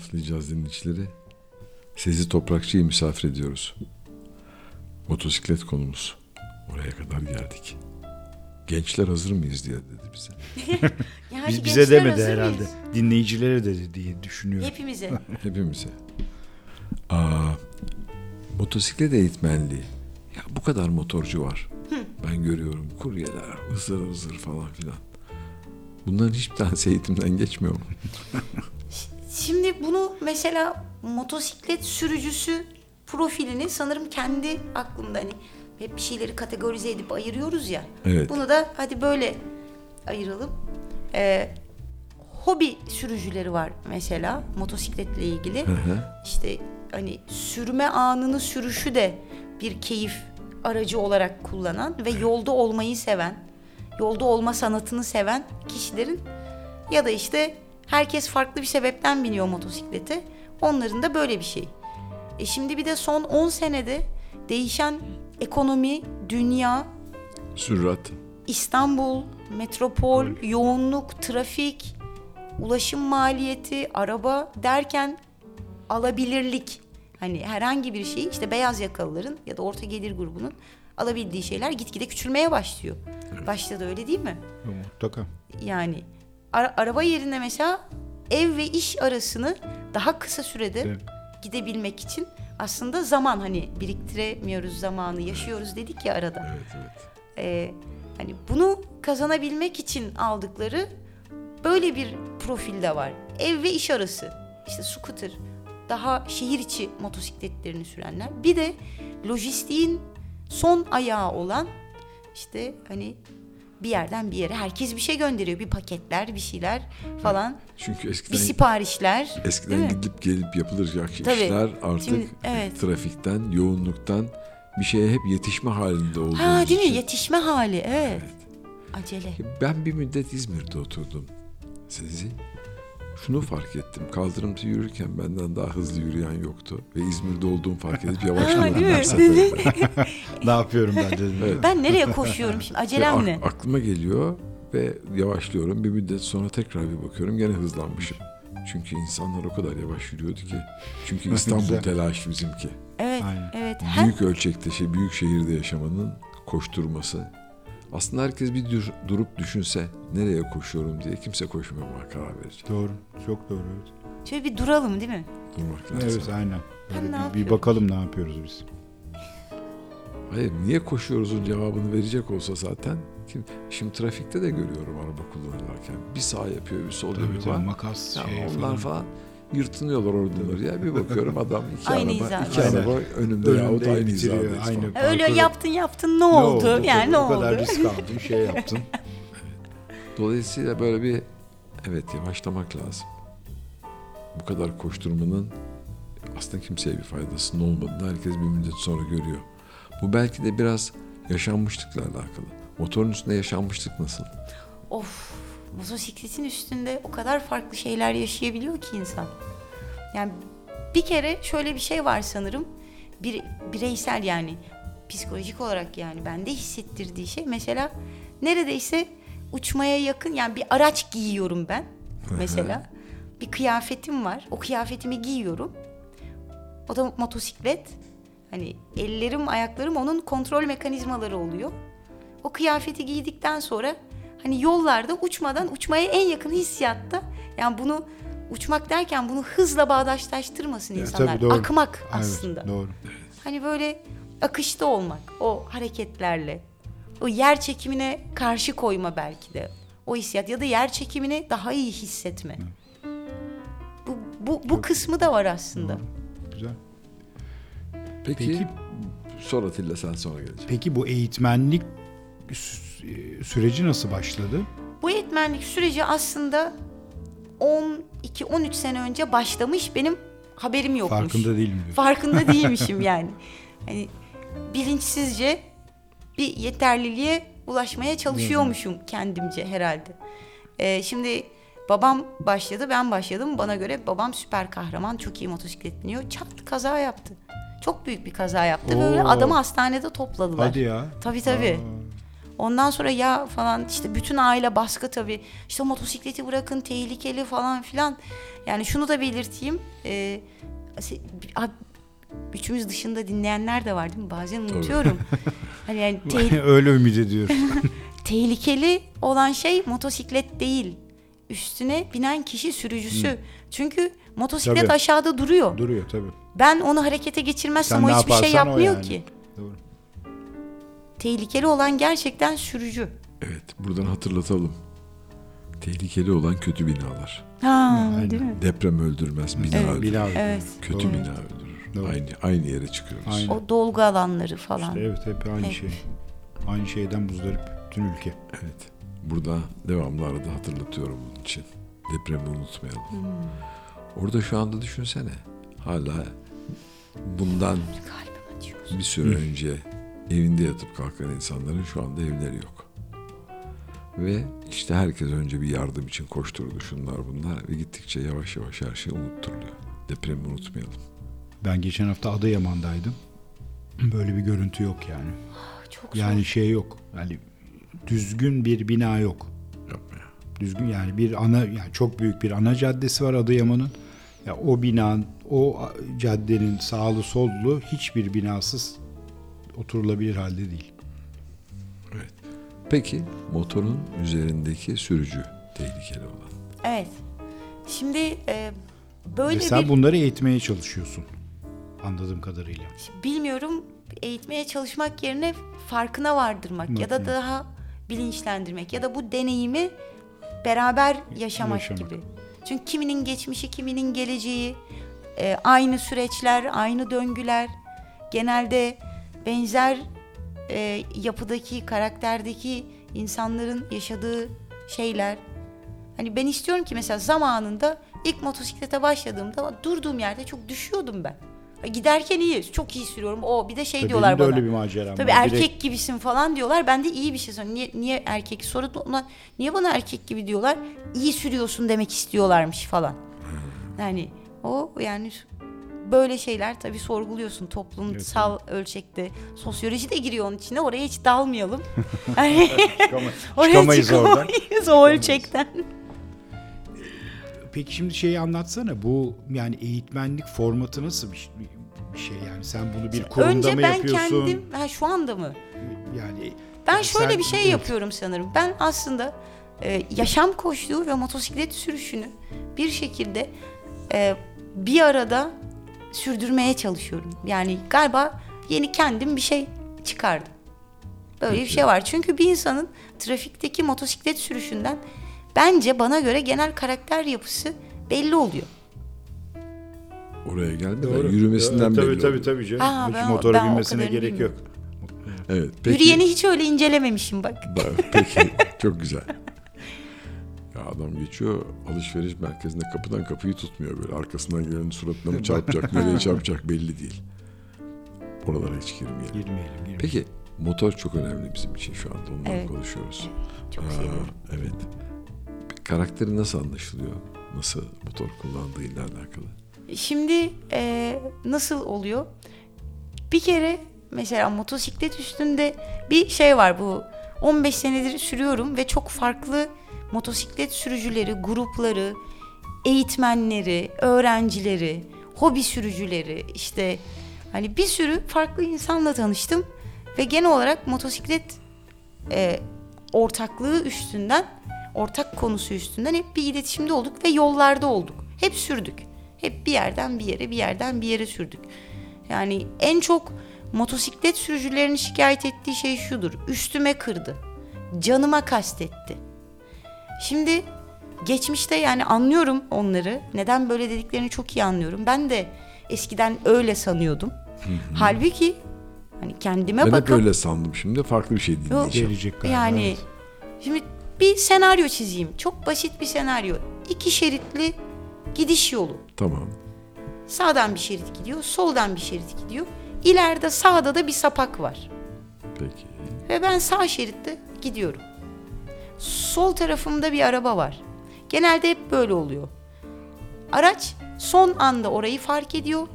Laflayacağız dinleyicileri. Sezi Toprakçı'yı misafir ediyoruz. Motosiklet konumuz. Oraya kadar geldik. Gençler hazır mıyız diye dedi bize. Yani Biz, bize demedi herhalde. mıyız? Dinleyicilere dedi diye düşünüyorum. Hepimize. Hepimize. Aa, motosiklet eğitmenliği. Ya bu kadar motorcu var. Ben görüyorum kuryeler, hızır hızır falan filan. Bunların hiçbir tanesi eğitimden geçmiyor mu? Mesela motosiklet sürücüsü profilini sanırım kendi aklımda hani hep bir şeyleri kategorize edip ayırıyoruz ya. Evet. Bunu da hadi böyle ayıralım. Ee, hobi sürücüleri var mesela motosikletle ilgili. Hı hı. İşte hani sürme anını sürüşü de bir keyif aracı olarak kullanan ve yolda olmayı seven, yolda olma sanatını seven kişilerin ya da işte herkes farklı bir sebepten biniyor motosiklete. Onların da böyle bir şey. E şimdi bir de son 10 senede değişen ekonomi, dünya, Sürat. İstanbul, metropol, yoğunluk, trafik, ulaşım maliyeti, araba derken alabilirlik. Hani herhangi bir şeyi işte beyaz yakalıların ya da orta gelir grubunun alabildiği şeyler gitgide küçülmeye başlıyor. Başta da öyle değil mi? Mutlaka. Yani ara- araba yerine mesela ev ve iş arasını daha kısa sürede Evet. gidebilmek için aslında zaman hani biriktiremiyoruz zamanı yaşıyoruz dedik ya arada. Evet evet. Ee, hani bunu kazanabilmek için aldıkları böyle bir profilde var. Ev ve iş arası. İşte scooter, daha şehir içi motosikletlerini sürenler. Bir de lojistiğin son ayağı olan işte hani bir yerden bir yere herkes bir şey gönderiyor. Bir paketler, bir şeyler falan. Çünkü Bir eskiden siparişler. değil eskiden mi? gidip gelip yapılacak Tabii. işler artık Şimdi, evet. trafikten, yoğunluktan bir şeye hep yetişme halinde olduğumuz Ha değil mi? için. Yetişme hali. Evet. Acele. Ben bir müddet İzmir'de oturdum. Sezi. Şunu fark ettim. Kaldırımda yürürken benden daha hızlı yürüyen yoktu. Ve İzmir'de olduğumu fark edip mi? her seferinde. Ne yapıyorum ben dedim. Evet. Ben nereye koşuyorum şimdi? Ve Acelem ak- ne? aklıma geliyor ve yavaşlıyorum. Bir müddet sonra tekrar bir bakıyorum. Gene hızlanmışım. Çünkü insanlar o kadar yavaş yürüyordu ki. Çünkü İstanbul telaşı bizimki. Evet, Aynen. evet. Büyük ölçekte şey, büyük şehirde yaşamanın koşturması. Aslında herkes bir dur- durup düşünse nereye koşuyorum diye kimse koşmamaya karar verecek. Doğru. Çok doğru. Evet, şöyle bir duralım değil mi? Durmak lazım. evet aynen. Böyle ne bir, bir bakalım ne yapıyoruz biz. Hayır niye koşuyoruzun cevabını verecek olsa zaten. Kim, şimdi trafikte de görüyorum araba kullanırken. Bir sağ yapıyor bir sol Tabii yapıyor tabii makas Ya şey onlar falan. falan. Yırtınıyorlar oradalar ya. Bir bakıyorum adam iki Aynı araba, hizada. iki Aynen. araba önümde, yahut Önünde aynı hizadayız aynı. falan. Öyle Parkur- yaptın yaptın ne oldu? yani tabii, ne O kadar oldu? risk aldın şey yaptın. Dolayısıyla böyle bir evet yavaşlamak lazım. Bu kadar koşturmanın aslında kimseye bir faydasının olmadığını herkes bir müddet sonra görüyor. Bu belki de biraz yaşanmışlıkla alakalı. Motorun üstünde yaşanmışlık nasıl? Of, motosikletin üstünde o kadar farklı şeyler yaşayabiliyor ki insan. Yani bir kere şöyle bir şey var sanırım. Bir bireysel yani psikolojik olarak yani bende hissettirdiği şey mesela neredeyse uçmaya yakın yani bir araç giyiyorum ben mesela. bir kıyafetim var. O kıyafetimi giyiyorum. O da motosiklet. Hani ellerim, ayaklarım onun kontrol mekanizmaları oluyor. O kıyafeti giydikten sonra hani yollarda uçmadan uçmaya en yakın hissiyatta yani bunu uçmak derken bunu hızla bağdaşlaştırmasın Ya, insanlar. tabii doğru. Akmak Evet, aslında. doğru. Hani böyle akışta olmak o hareketlerle. O yer çekimine karşı koyma belki de. O hissiyat ya da yer çekimini daha iyi hissetme. Bu, bu, bu kısmı da var aslında. Güzel. Peki, Peki- sor Atilla sen sonra geleceksin. Peki bu eğitmenlik süreci nasıl başladı? Bu eğitmenlik süreci aslında 12-13 sene önce başlamış. Benim haberim yokmuş. Farkında değilim diyor. Farkında değilmişim yani. Hani bilinçsizce bir yeterliliğe ulaşmaya çalışıyormuşum kendimce herhalde. Ee, şimdi babam başladı, ben başladım. Bana göre babam süper kahraman, çok iyi motosiklet biniyor. Çat kaza yaptı. Çok büyük bir kaza yaptı. Böyle Oo. adamı hastanede topladılar. Hadi ya. Tabii tabii. Ondan sonra ya falan işte bütün aile baskı tabii. İşte motosikleti bırakın tehlikeli falan filan. Yani şunu da belirteyim. A- üçümüz dışında dinleyenler de var değil mi? Bazen unutuyorum. hani yani te- Öyle ümit ediyorum. tehlikeli olan şey motosiklet değil. Üstüne binen kişi sürücüsü. Çünkü motosiklet Tabii. aşağıda duruyor. Duruyor tabii. Ben onu harekete geçirmezsem Sen o hiçbir şey yapmıyor yani. ki. Doğru. Tehlikeli olan gerçekten sürücü. Evet, buradan hatırlatalım. Tehlikeli olan kötü binalar. Ha, aynen. değil mi? Deprem öldürmez, bina Evet, öldürür. Bina Evet. Kötü Doğru. bina öldürür. Doğru. Aynı aynı yere çıkıyoruz. Aynen. O dolgu alanları falan. İşte evet hep aynı Hep. şey. Aynı şeyden muzdarip bütün ülke. Evet. Burada devamlı arada hatırlatıyorum bunun için. Depremi unutmayalım. Orada şu anda düşünsene. Hala bundan bir süre önce evinde yatıp kalkan insanların şu anda evleri yok. Ve işte herkes önce bir yardım için koşturdu şunlar bunlar ve gittikçe yavaş yavaş her şey unutturuluyor. Depremi unutmayalım. Ben geçen hafta Adıyaman'daydım. Böyle bir görüntü yok yani. Çok Yani zor. şey yok. Yani düzgün bir bina yok. Yapma. Düzgün yani bir ana yani çok büyük bir ana caddesi var Adıyaman'ın. Ya o binanın o caddenin sağlı sollu hiçbir binasız oturulabilir halde değil. Peki motorun üzerindeki sürücü tehlikeli olan. Evet. Şimdi e, böyle Ve sen bir bunları eğitmeye çalışıyorsun. Anladığım kadarıyla. bilmiyorum eğitmeye çalışmak yerine farkına vardırmak ya da Hı. daha bilinçlendirmek ya da bu deneyimi beraber yaşamak, Yaşamak. gibi. Çünkü kiminin geçmişi, kiminin geleceği, e, aynı süreçler, aynı döngüler, genelde benzer e, yapıdaki, karakterdeki insanların yaşadığı şeyler. Hani ben istiyorum ki mesela zamanında ilk motosiklete başladığımda durduğum yerde çok düşüyordum ben. Giderken iyi, çok iyi sürüyorum. O bir de şey Tabii diyorlar de bana. öyle bir maceram Tabii var. erkek Direkt- gibisin falan diyorlar. Ben de iyi bir şey söylüyorum. Niye, niye erkek? Sonra ona niye bana erkek gibi diyorlar? İyi sürüyorsun demek istiyorlarmış falan. Yani o yani böyle şeyler tabii sorguluyorsun toplumsal ölçekte. Sosyoloji de giriyor onun içine. Oraya hiç dalmayalım. Yani oraya çıkamayız oradan. çıkamayız o ölçekten. Peki şimdi şeyi anlatsana. Bu yani eğitmenlik formatı nasıl bir, bir şey yani? Sen bunu bir kurumda Önce mı ben yapıyorsun? kendim, ha şu anda mı? Yani Ben şöyle sen- bir şey evet. yapıyorum sanırım. Ben aslında e, yaşam koştuğu ve motosiklet sürüşünü bir şekilde e, bir arada sürdürmeye çalışıyorum. Yani galiba yeni kendim bir şey çıkardım. Böyle bir şey var. Çünkü bir insanın trafikteki motosiklet sürüşünden bence bana göre genel karakter yapısı belli oluyor. Oraya gelmeden Doğru. yürümesinden tabii, belli Tabii oluyor. tabii canım. Aa, Hiç ben motora ben binmesine gerek yok. Evet. Peki, Yürüyeni hiç öyle incelememişim bak. Peki çok güzel. Adam geçiyor alışveriş merkezinde kapıdan kapıyı tutmuyor böyle. Arkasından gelenin suratına mı çarpacak, nereye çarpacak belli değil. Oralara hiç girmeyelim. Girmeyelim. girmeyelim. Peki motor çok önemli bizim için şu anda. Ondan Evet. konuşuyoruz. Çok Aa, seviyorum. evet. Karakteri nasıl anlaşılıyor? Nasıl motor kullandığıyla alakalı? Şimdi e, nasıl oluyor? Bir kere mesela motosiklet üstünde bir şey var bu 15 senedir sürüyorum ve çok farklı motosiklet sürücüleri, grupları, eğitmenleri, öğrencileri, hobi sürücüleri işte hani bir sürü farklı insanla tanıştım ve genel olarak motosiklet e, ortaklığı üstünden, ortak konusu üstünden hep bir iletişimde olduk ve yollarda olduk. Hep sürdük. Hep bir yerden bir yere, bir yerden bir yere sürdük. Yani en çok motosiklet sürücülerinin şikayet ettiği şey şudur. Üstüme kırdı. Canıma kastetti. Şimdi geçmişte yani anlıyorum onları. Neden böyle dediklerini çok iyi anlıyorum. Ben de eskiden öyle sanıyordum. Halbuki hani kendime Ben bakıp öyle sandım şimdi. Farklı bir şey dinleyeceğim. Gelecek galiba. yani evet. şimdi bir senaryo çizeyim. Çok basit bir senaryo. İki şeritli gidiş yolu. Tamam. Sağdan bir şerit gidiyor, soldan bir şerit gidiyor. İleride sağda da bir sapak var. Peki. Ve ben sağ şeritte gidiyorum. Sol tarafımda bir araba var. Genelde hep böyle oluyor. Araç son anda orayı fark ediyor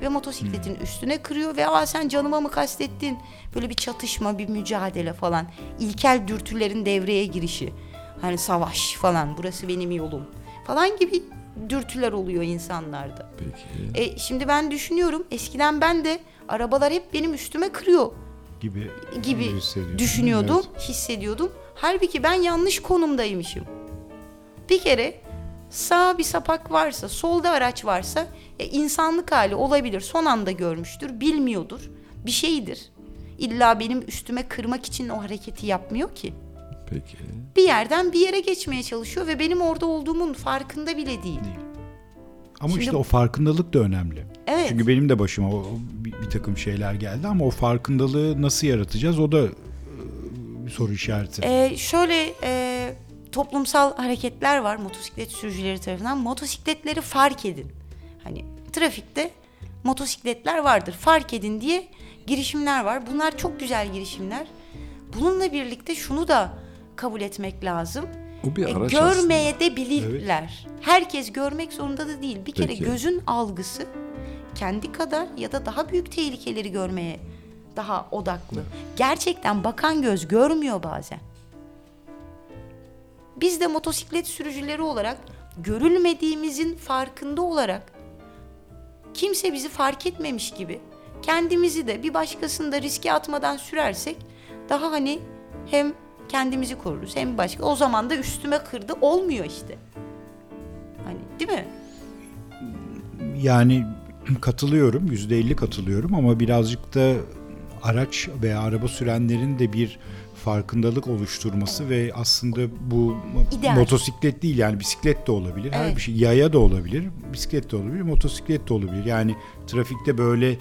ve motosikletin üstüne kırıyor ve aa sen canıma mı kastettin? Böyle bir çatışma, bir mücadele falan. İlkel dürtülerin devreye girişi. Hani savaş falan, burası benim yolum falan gibi dürtüler oluyor insanlarda. Peki. E, şimdi ben düşünüyorum eskiden ben de arabalar hep benim üstüme kırıyor gibi gibi düşünüyordum, Evet. hissediyordum. Halbuki ben yanlış konumdaymışım. Bir kere sağ bir sapak varsa, solda araç varsa e, insanlık hali olabilir. Son anda görmüştür, bilmiyordur. Bir şeydir. İlla benim üstüme kırmak için o hareketi yapmıyor ki. Peki. Bir yerden bir yere geçmeye çalışıyor ve benim orada olduğumun farkında bile değil. Ama Şimdi- işte o farkındalık da önemli. Evet. Çünkü benim de başıma o, bir, bir takım şeyler geldi ama o farkındalığı nasıl yaratacağız o da bir soru işareti. Ee, şöyle e, toplumsal hareketler var motosiklet sürücüleri tarafından. Motosikletleri fark edin. Hani trafikte motosikletler vardır. Fark edin diye girişimler var. Bunlar çok güzel girişimler. Bununla birlikte şunu da kabul etmek lazım. O bir E, araç görmeye de bilirler. Herkes görmek zorunda da değil. Bir kere Peki. gözün algısı kendi kadar ya da daha büyük tehlikeleri görmeye daha odaklı. Gerçekten bakan göz görmüyor bazen. Biz de motosiklet sürücüleri olarak görülmediğimizin farkında olarak kimse bizi fark etmemiş gibi kendimizi de bir başkasını da riske atmadan sürersek daha hani hem kendimizi koruruz hem başka o zaman da üstüme kırdı olmuyor işte. Hani değil mi? Yani katılıyorum, yüzde elli katılıyorum ama birazcık da araç veya araba sürenlerin de bir farkındalık oluşturması ve aslında bu İdeal. motosiklet değil yani bisiklet de olabilir. Her Evet. bir şey yaya da olabilir, bisiklet de olabilir, motosiklet de olabilir. Yani trafikte böyle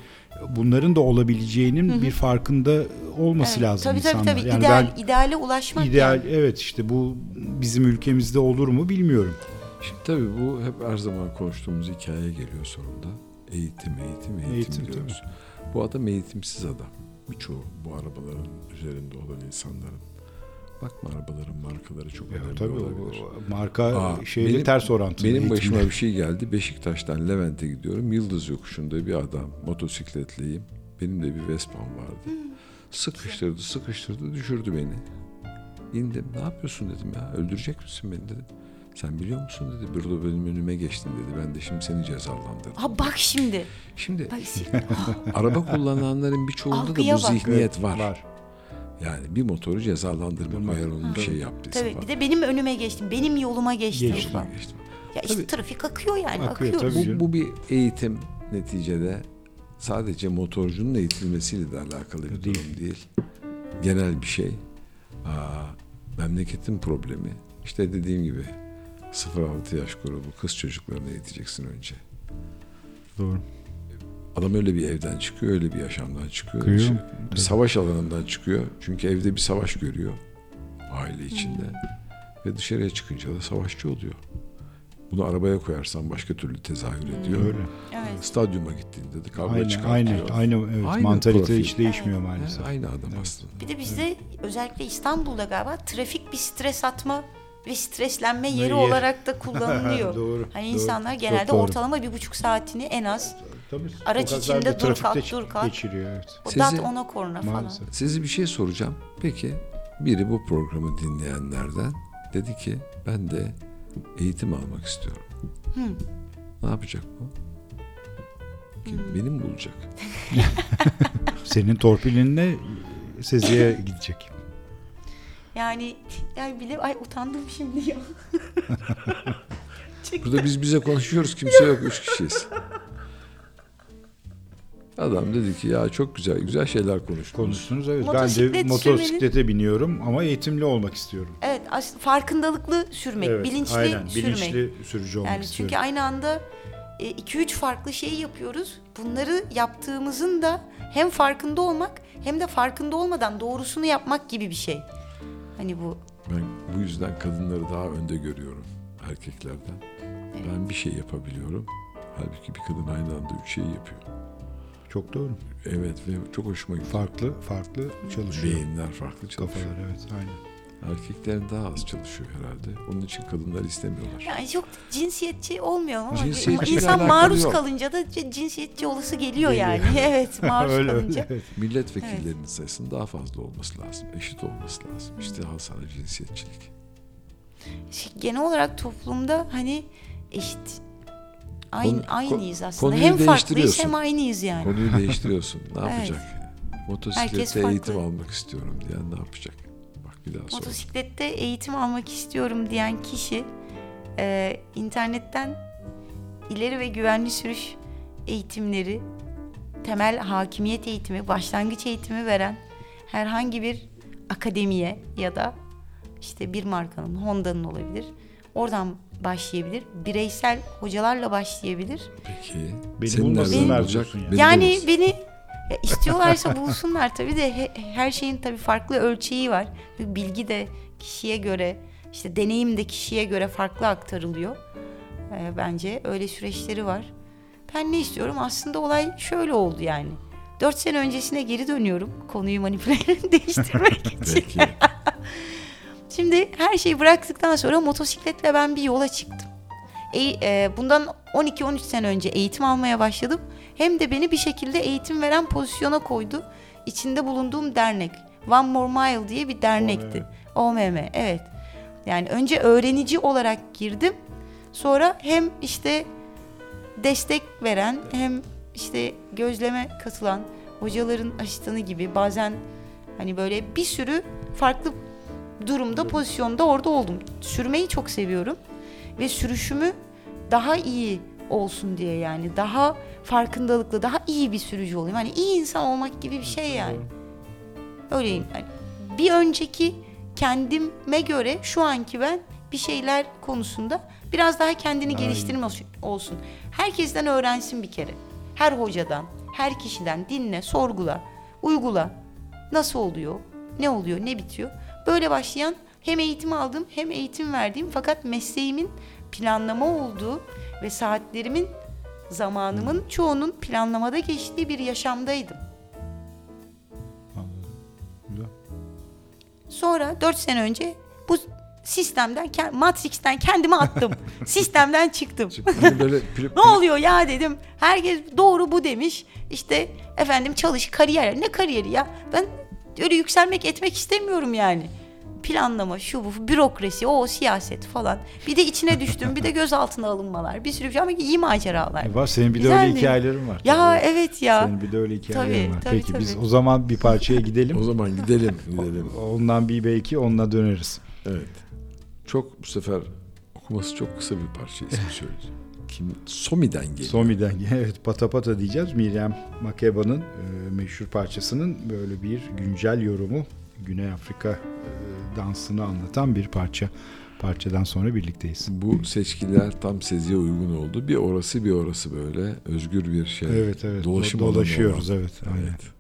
bunların da olabileceğinin bir farkında olması Evet. lazım tabii, insanlar. Tabii tabii Yani ideal, ben ideale ulaşmak ideal yani. evet işte bu bizim ülkemizde olur mu bilmiyorum. Şimdi tabii bu hep her zaman konuştuğumuz hikaye geliyor sonunda. Eğitim, eğitim, eğitim, Eğitim, diyoruz. Bu adam eğitimsiz adam. Birçoğu bu arabaların üzerinde olan insanların. Bakma arabaların markaları çok Ya, önemli tabii olabilir. o marka Aa, şeyle benim- ters orantılı. Benim eğitimle. başıma bir şey geldi. Beşiktaş'tan Levent'e gidiyorum. Yıldız yokuşunda bir adam motosikletliyim. Benim de bir Vespa'm vardı. Sıkıştırdı, sıkıştırdı, düşürdü beni. İndim. Ne yapıyorsun dedim ya. Öldürecek misin beni dedim. Sen biliyor musun dedi. Burada benim önüme geçtin dedi. Ben de şimdi seni cezalandırdım. Ha bak şimdi. Şimdi Bak şimdi. araba kullananların birçoğunda da bu bak. zihniyet var. var. Yani bir motoru cezalandırmak eğer onun bir şey yaptıysa Tabii falan. bir de benim önüme geçtin, benim yoluma geçtin Geçtim. falan. Geçtim. Ya işte Tabii. trafik akıyor yani, Akıyor, akıyor. tabii. Bu, bu bir eğitim neticede sadece motorcunun eğitilmesiyle de alakalı bir Değil. durum değil. Genel bir şey. Aa, memleketin problemi. İşte dediğim gibi 0-6 yaş grubu kız çocuklarını eğiteceksin önce. Doğru. Adam öyle bir evden çıkıyor, öyle bir yaşamdan çıkıyor. Çıkıyor. İşte Bir savaş alanından çıkıyor. Çünkü evde bir savaş görüyor. Aile içinde. Ve dışarıya çıkınca da savaşçı oluyor. Bunu arabaya koyarsan başka türlü tezahür ediyor. Öyle. Evet. Stadyuma gittiğinde de kavga Aynı, çıkartıyor. aynı, aynı, evet, Aynı mantalite profil. hiç değişmiyor He, maalesef. Aynı adam aslında. Bir de bizde özellikle İstanbul'da galiba trafik bir stres atma ve streslenme yeri Yer. olarak da kullanılıyor. Doğru, Hani doğru. insanlar genelde doğru. ortalama bir buçuk saatini en az Tabii, Araç içinde dur kalk, dur kalk. Geçiriyor evet. o Sizi- dat ona korna falan. Size bir şey soracağım. Peki biri bu programı dinleyenlerden dedi ki ben de eğitim almak istiyorum. Ne yapacak bu? Kim? Benim bulacak. Senin torpilinle Sezi'ye gidecek. Yani yani bile ay utandım şimdi ya. Burada biz bize konuşuyoruz. Kimse yok. Üç kişiyiz. Adam dedi ki ya çok güzel güzel şeyler konuştunuz. Konuştunuz evet. Ben de Motosiklet motosiklete biniyorum ama eğitimli olmak istiyorum. Evet farkındalıklı sürmek, Evet, bilinçli aynen. sürmek. Bilinçli sürücü olmak Yani istiyorum. çünkü aynı anda 2-3 farklı şeyi yapıyoruz. Bunları yaptığımızın da hem farkında olmak hem de farkında olmadan doğrusunu yapmak gibi bir şey. Hani bu Ben bu yüzden kadınları daha önde görüyorum erkeklerden. Ben bir şey yapabiliyorum. Halbuki bir kadın aynı anda üç şeyi yapıyor. Çok doğru. Evet ve çok hoşuma gidiyor. Farklı farklı çalışıyor. Beyinler farklı çalışıyor. Kafalar evet aynen. Erkeklerin daha az çalışıyor herhalde. Onun için kadınlar istemiyorlar. yani çok cinsiyetçi olmuyor ama Cinsiyetçiyle insan maruz yok. kalınca da cinsiyetçi olası geliyor Geliyor. yani. evet maruz öyle kalınca. öyle. evet. Milletvekillerinin sayısının daha fazla olması lazım. Eşit olması lazım. İşte sana cinsiyetçilik. Şey, genel olarak toplumda hani eşit aynı Konu- aynıyız aslında. Hem farklıyız hem aynıyız yani. Konuyu değiştiriyorsun. Ne Evet. yapacak? Herkes Motosiklette eğitim almak istiyorum diyen ne yapacak? Bir daha sor. Motosiklette eğitim almak istiyorum diyen kişi e, internetten ileri ve güvenli sürüş eğitimleri, temel hakimiyet eğitimi, başlangıç eğitimi veren herhangi bir akademiye ya da işte bir markanın, Honda'nın olabilir. Oradan başlayabilir. Bireysel hocalarla başlayabilir. Peki. Beni Seni bulmasınlar diyorsun yani. Beni yani bulursun. beni ya istiyorlarsa bulsunlar tabii de he- her şeyin tabii farklı ölçeği var. Bilgi de kişiye göre, işte deneyim de kişiye göre farklı aktarılıyor. Ee, bence öyle süreçleri var. Ben ne istiyorum? Aslında olay şöyle oldu yani. Dört sene öncesine geri dönüyorum. Konuyu manipüle değiştirmek için. Şimdi her şeyi bıraktıktan sonra motosikletle ben bir yola çıktım. E, e, bundan 12-13 sene önce eğitim almaya başladım. Hem de beni bir şekilde eğitim veren pozisyona koydu. İçinde bulunduğum dernek. One More Mile diye bir dernekti. OMM, evet. Yani önce öğrenici olarak girdim. Sonra hem işte destek veren hem işte gözleme katılan hocaların asistanı gibi bazen hani böyle bir sürü farklı durumda pozisyonda orada oldum. Sürmeyi çok seviyorum ve sürüşümü daha iyi olsun diye yani daha farkındalıklı daha iyi bir sürücü olayım. Hani iyi insan olmak gibi bir şey yani. Öyleyim. Yani bir önceki kendime göre şu anki ben bir şeyler konusunda biraz daha kendini geliştirme olsun- olsun. Herkesten öğrensin bir kere. Her hocadan, her kişiden dinle, sorgula, uygula. Nasıl oluyor? Ne oluyor? Ne bitiyor? Böyle başlayan hem eğitim aldım hem eğitim verdiğim fakat mesleğimin planlama olduğu ve saatlerimin zamanımın çoğunun planlamada geçtiği bir yaşamdaydım. Güzel. Sonra 4 sene önce bu sistemden, Matrix'ten kendimi attım. sistemden çıktım. Böyle ne oluyor ya dedim. Herkes doğru bu demiş. İşte efendim çalış, kariyer. Ne kariyeri ya? Ben öyle yükselmek etmek istemiyorum yani. Planlama, şu bu, bürokrasi, o siyaset falan. Bir de içine düştüm. Bir de gözaltına alınmalar. Bir sürü bir şey ama iyi maceralar. Var senin bir de Güzel öyle mi? hikayelerin var. Ya tabii. evet ya. Senin bir de öyle hikayelerin Tabii, var. tabii, Peki biz tabii. o zaman bir parçaya gidelim. o zaman gidelim gidelim. Ondan bir belki onunla döneriz. Evet. Çok bu sefer okuması çok kısa bir parça ismi söyleyeceğim. Kim? Somi'den geliyor. Somi'den evet Pata Pata diyeceğiz. Miriam Makeba'nın e, meşhur parçasının böyle bir güncel yorumu Güney Afrika e, dansını anlatan bir parça. Parçadan sonra birlikteyiz. Bu seçkiler tam Sezi'ye uygun oldu. Bir orası bir orası böyle özgür bir şey. Evet evet Dolaşım Do- dolaşıyoruz evet. Aynen. Evet.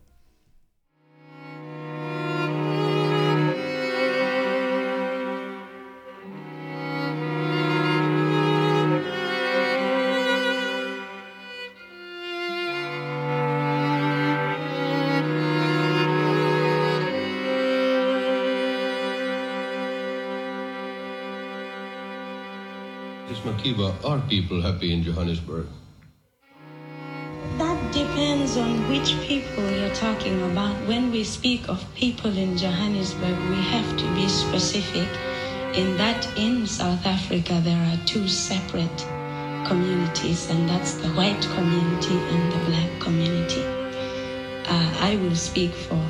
Makiba, are people happy in Johannesburg? That depends on which people you're talking about. When we speak of people in Johannesburg, we have to be specific in that in South Africa there are two separate communities, and that's the white community and the black community. Uh, I will speak for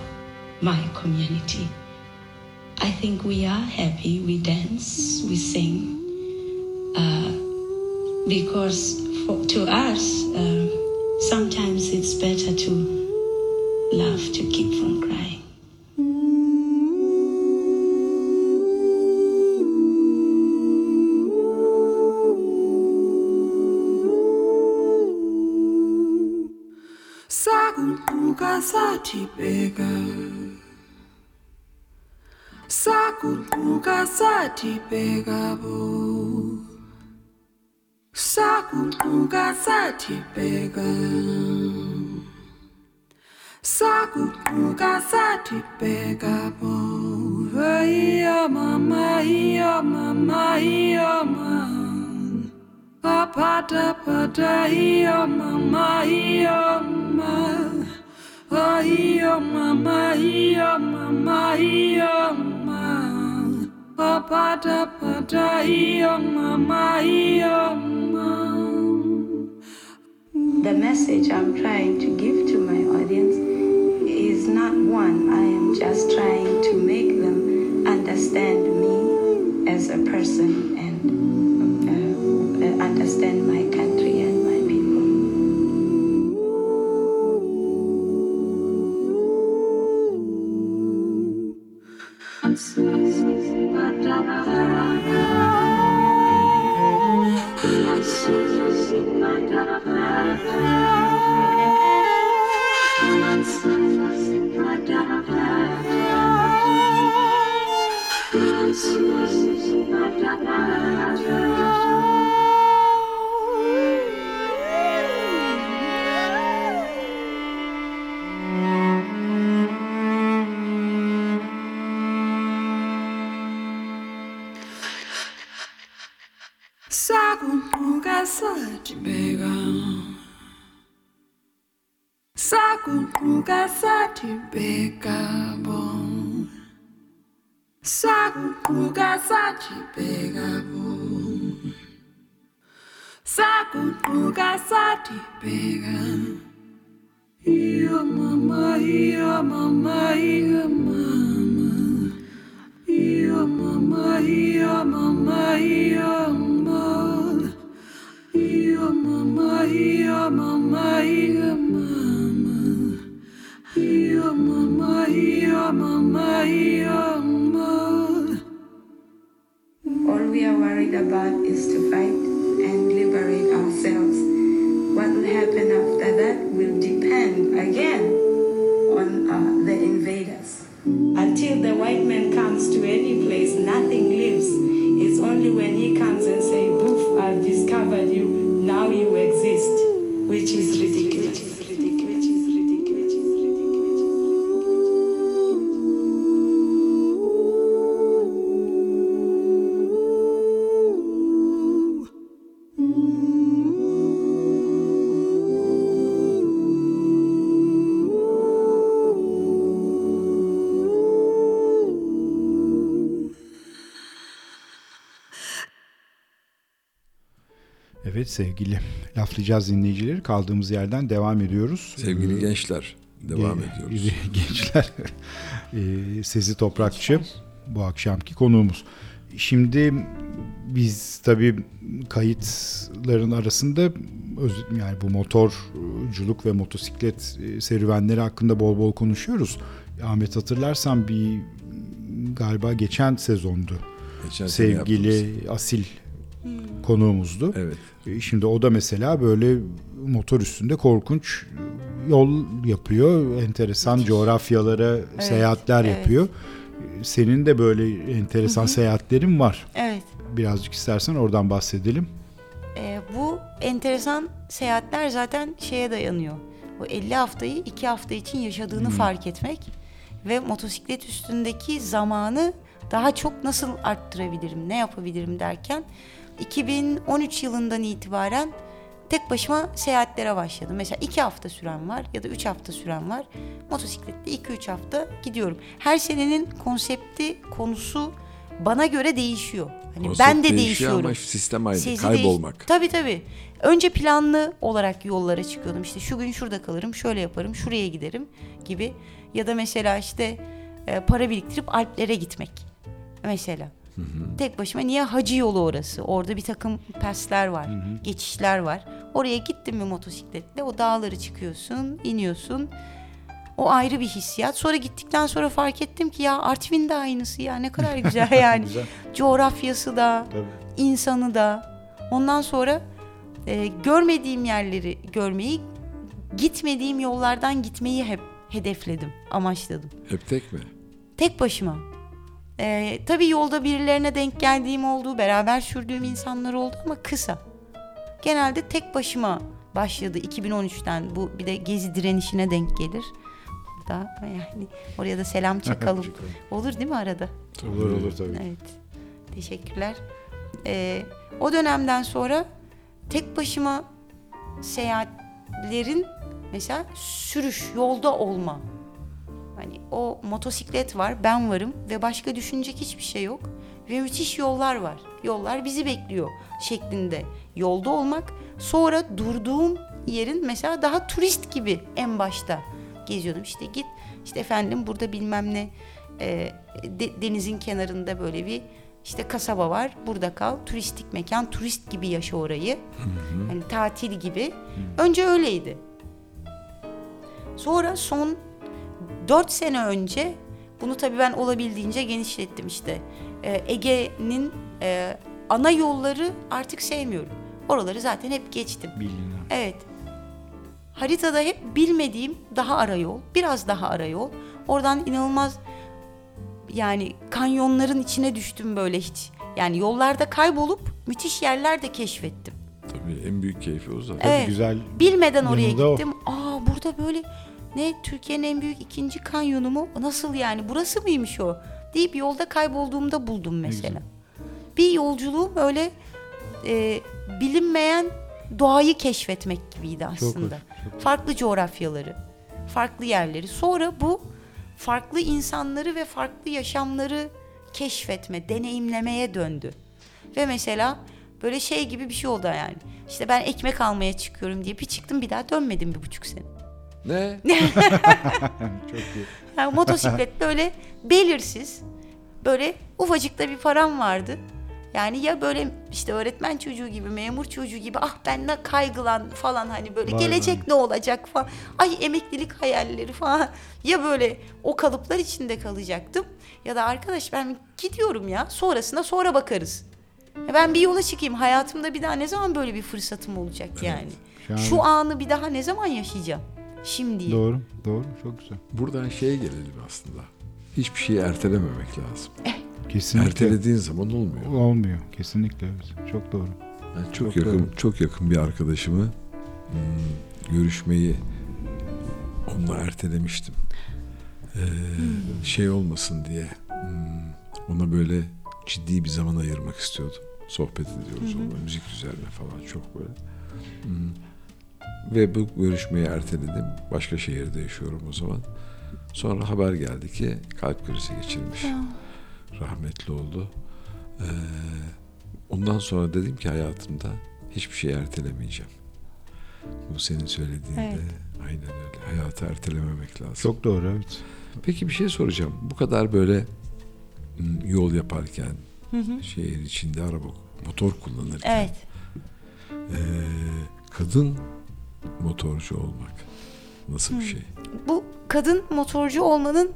my community. I think we are happy, we dance, we sing, uh, because for, to us, uh, sometimes it's better to laugh to keep from crying. sakuquka sathi bheka sakuquka sathi bheka bo Saguquka sathibheka Saguquka sathibheka bo. Iya mama iya mama iya mama. Apata pata iya mama iya mama. Iya mama iya mama iya mama. Apata pata iya mama iya mama. The message I'm trying to give to my audience is not one. I am just trying to make them understand me as a person and uh, uh, understand my country Saco Kugasa Tibegan. Bo Saguquka sadibeka bo Saguquka sadibeka Iyo mama iyo mama iyo mama. Iyo mama iyo about is to fight and liberate ourselves. What will happen after that will depend again on uh, the invaders. Until the white man comes to any place, nothing lives. It's only when he comes and say, "Boof, I've discovered you. Now you exist," which is ridiculous. Evet sevgili laflayacağız dinleyicileri kaldığımız yerden devam ediyoruz. Sevgili Ee, gençler devam Ge- ediyoruz. Gençler. Ee, Sezi Toprakçı bu akşamki konuğumuz. Şimdi biz tabii kayıtların arasında öz- yani bu motorculuk ve motosiklet e, serüvenleri hakkında bol bol konuşuyoruz. Ahmet hatırlarsan bir galiba geçen sezondu. Geçen Sevgili yaptığımız. Asil konuğumuzdu. Evet. E, Şimdi o da mesela böyle motor üstünde korkunç yol yapıyor. Enteresan coğrafyalara seyahatler evet. yapıyor. E, Senin de böyle enteresan seyahatlerin var. Evet. Birazcık istersen oradan bahsedelim. Ee, bu enteresan seyahatler zaten şeye dayanıyor. O 50 haftayı 2 hafta için yaşadığını fark etmek ve motosiklet üstündeki zamanı daha çok nasıl arttırabilirim, ne yapabilirim derken 2013 yılından itibaren tek başıma seyahatlere başladım. Mesela 2 hafta süren var ya da 3 hafta süren var. Motosikletle 2-3 hafta gidiyorum. Her senenin konsepti, konusu bana göre değişiyor. Hani Konsept ben de değişiyor değişiyorum. ama sistem aynı. Sezi Kaybolmak. değiş- Tabii tabii. Önce planlı olarak yollara çıkıyordum. İşte şu gün şurada kalırım, şöyle yaparım, şuraya giderim gibi. Ya da mesela işte e, para biriktirip Alplere gitmek. Mesela. Tek başıma niye hacı yolu orası? Orada bir takım persler var, geçişler var. Oraya gittim mi motosikletle o dağları çıkıyorsun, iniyorsun. O ayrı bir hissiyat. Sonra gittikten sonra fark ettim ki ya Artvin de aynısı ya ne kadar güzel yani. Coğrafyası da, insanı da. Ondan sonra e, görmediğim yerleri görmeyi, gitmediğim yollardan gitmeyi hep hedefledim, amaçladım. Hep tek mi? Tek başıma. E, tabii yolda birilerine denk geldiğim oldu, beraber sürdüğüm insanlar oldu ama kısa. Genelde tek başıma başladı 2013'ten. Bu bir de gezi direnişine denk gelir. Da yani oraya da selam çakalım. Olur değil mi arada? Olur olur tabii. Evet. Teşekkürler. Ee, o dönemden sonra tek başıma seyahatlerin mesela sürüş, yolda olma. Hani o motosiklet var, ben varım ve başka düşünecek hiçbir şey yok. Ve müthiş yollar var. Yollar bizi bekliyor şeklinde yolda olmak. Sonra durduğum yerin mesela daha turist gibi en başta geziyordum. İşte git işte efendim burada bilmem ne e, de- denizin kenarında böyle bir işte kasaba var. Burada kal. Turistik mekan. Turist gibi yaşa orayı. Hani tatil gibi. Önce öyleydi. Sonra son 4 sene önce bunu tabii ben olabildiğince genişlettim işte. Ee, Ege'nin e, ana yolları artık sevmiyorum. Oraları zaten hep geçtim. Bildiğin. Evet. Haritada hep bilmediğim daha ara yol, biraz daha ara yol. Oradan inanılmaz yani kanyonların içine düştüm böyle hiç. Yani yollarda kaybolup müthiş yerler de keşfettim. Tabii en büyük keyfi o zaten. Evet. Güzel Bilmeden oraya Yanında o. gittim. Aa burada böyle ne Türkiye'nin en büyük ikinci kanyonu mu? Nasıl yani? Burası mıymış o? Deyip yolda kaybolduğumda buldum mesela. Bir yolculuğum öyle e, bilinmeyen doğayı keşfetmek gibiydi aslında. Farklı coğrafyaları, farklı yerleri. Sonra bu farklı insanları ve farklı yaşamları keşfetme, deneyimlemeye döndü. Ve mesela böyle şey gibi bir şey oldu yani. İşte ben ekmek almaya çıkıyorum diye bir çıktım bir daha dönmedim bir buçuk sene. Ne? çok iyi. Yani motosiklet böyle belirsiz, böyle ufacık da bir param vardı. Yani ya böyle işte öğretmen çocuğu gibi, memur çocuğu gibi ah ben ne kaygılan falan hani böyle Vay gelecek ne olacak falan. Ay emeklilik hayalleri falan. Ya böyle o kalıplar içinde kalacaktım ya da arkadaş ben gidiyorum ya sonrasında sonra bakarız. Ya Ben bir yola çıkayım hayatımda bir daha ne zaman böyle bir fırsatım olacak yani. Şahane. Şu anı bir daha ne zaman yaşayacağım? Şimdi. Doğru, doğru. Çok güzel. Buradan şeye gelelim aslında. Hiçbir şeyi ertelememek lazım. Kesinlikle. Ertelediğin zaman olmuyor. Olmuyor. Kesinlikle evet. Çok doğru. Ben çok, Çok yakın doğru. çok yakın bir arkadaşımı hmm, görüşmeyi onunla ertelemiştim. Ee, Şey olmasın diye hmm, ona böyle ciddi bir zaman ayırmak istiyordum. Sohbet ediyoruz onunla müzik üzerine falan çok böyle. Hmm. Ve bu görüşmeyi erteledim. Başka şehirde yaşıyorum o zaman. Sonra haber geldi ki kalp krizi geçirmiş. Rahmetli oldu. Ee, ondan sonra dedim ki hayatımda hiçbir şey ertelemeyeceğim. Bu senin söylediğin de Evet. aynen öyle. Hayatı ertelememek lazım. Çok doğru evet. Peki bir şey soracağım. Bu kadar böyle m, yol yaparken, şehir içinde araba, motor kullanırken, Evet. ee, kadın motorcu olmak nasıl bir şey? bu kadın motorcu olmanın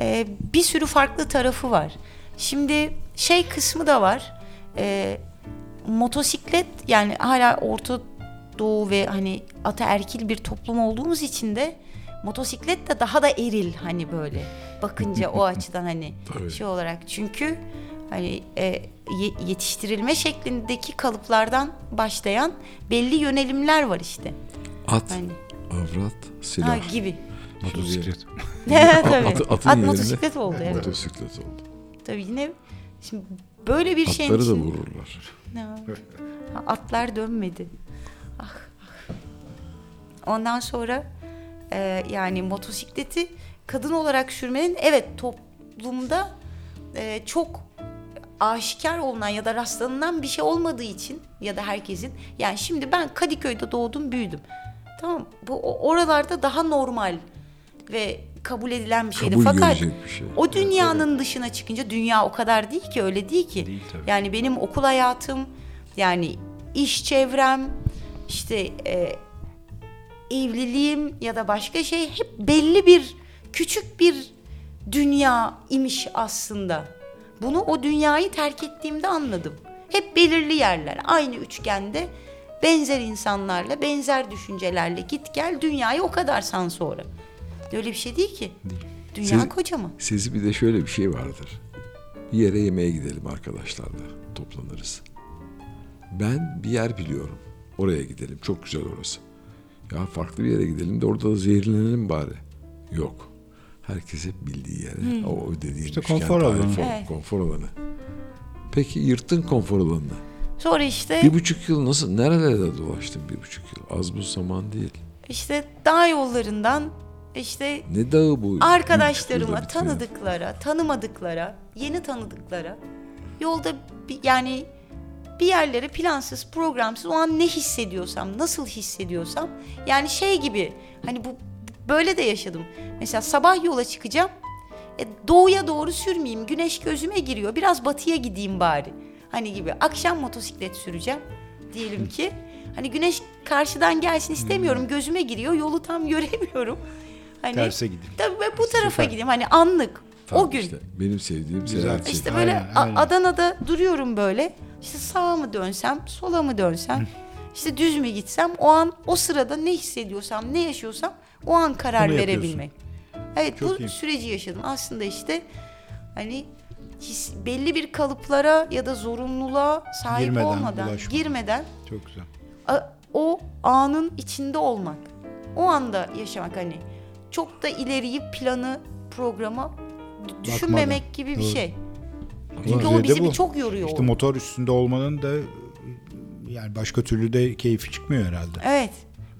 e, bir sürü farklı tarafı var. Şimdi şey kısmı da var. E, motosiklet yani hala Orta Doğu ve hani ataerkil bir toplum olduğumuz için de motosiklet de daha da eril hani böyle bakınca o açıdan hani Tabii. şey olarak çünkü hani e, ye- yetiştirilme şeklindeki kalıplardan başlayan belli yönelimler var işte. At, Hani avrat, ha, silah. gibi. Motosiklet. Tabii. Atın At yerine motosiklet oldu evet. Motosiklet oldu. Tabii yine şimdi böyle bir şeyin Atları da için- vururlar. Atlar dönmedi. Ah, ah. Ondan sonra e, yani motosikleti kadın olarak sürmenin evet toplumda e, çok aşikar olunan ya da rastlanılan bir şey olmadığı için ya da herkesin yani şimdi ben Kadıköy'de doğdum büyüdüm. Tamam bu oralarda daha normal ve kabul edilen bir şeydi. Kabul Fakat bir şey. o dünyanın dışına çıkınca dünya o kadar değil ki öyle değil ki. Değil tabii. Yani benim okul hayatım yani iş çevrem işte e, evliliğim ya da başka şey hep belli bir küçük bir dünya imiş aslında. Bunu o dünyayı terk ettiğimde anladım. Hep belirli yerler aynı üçgende benzer insanlarla benzer düşüncelerle git gel dünyayı o kadar san sonra. Öyle bir şey değil ki. Dünya Siz- kocaman. Sizi bir de şöyle bir şey vardır. Bir yere yemeğe gidelim arkadaşlarla. Toplanırız. Ben bir yer biliyorum. Oraya gidelim. Çok güzel orası. Ya farklı bir yere gidelim de orada da zehirlenelim bari. Yok. Herkes hep bildiği yere. O dediğim İşte konfor alanı. Evet. Konfor alanı. Peki yırttın konfor alanını. Sonra işte Bir buçuk yıl nasıl, nerelerde dolaştın bir buçuk yıl? Az bu zaman değil. işte dağ yollarından işte Ne dağı bu? arkadaşlarıma, tanıdıklara, tanımadıklara, yeni tanıdıklara yolda bir, yani bir yerlere plansız, programsız o an ne hissediyorsam, nasıl hissediyorsam yani şey gibi hani bu böyle de yaşadım. Mesela sabah yola çıkacağım. E, doğuya doğru sürmeyeyim. Güneş gözüme giriyor. Biraz batıya gideyim bari. Hani gibi. Akşam motosiklet süreceğim diyelim ki. Hani güneş karşıdan gelsin istemiyorum. Gözüme giriyor. Yolu tam göremiyorum. Hani Terse gideyim. Tabii ben bu tarafa Süper. gideyim. Hani anlık. Tamam o gün. işte, benim sevdiğim Güzel. seyahat İşte şekli. böyle Aynen, aynen. Adana'da duruyorum böyle. İşte sağa mı dönsem, sola mı dönsem, işte düz mü gitsem o an o sırada ne hissediyorsam, ne yaşıyorsam o an karar yapıyorsun. verebilmek. Evet Çok bu iyi. süreci yaşadım. Aslında işte hani his- belli bir kalıplara ya da zorunluluğa sahip Girmeden, olmadan, bulaşmadan. girmeden Çok güzel. a- o anın içinde olmak. O anda yaşamak hani çok da ileriyi planı programa düşünmemek gibi bir Doğru. şey. Ama Çünkü o Düzeyde bizi bu. çok yoruyor. İşte motor üstünde olmanın da yani başka türlü de keyfi çıkmıyor herhalde. Evet.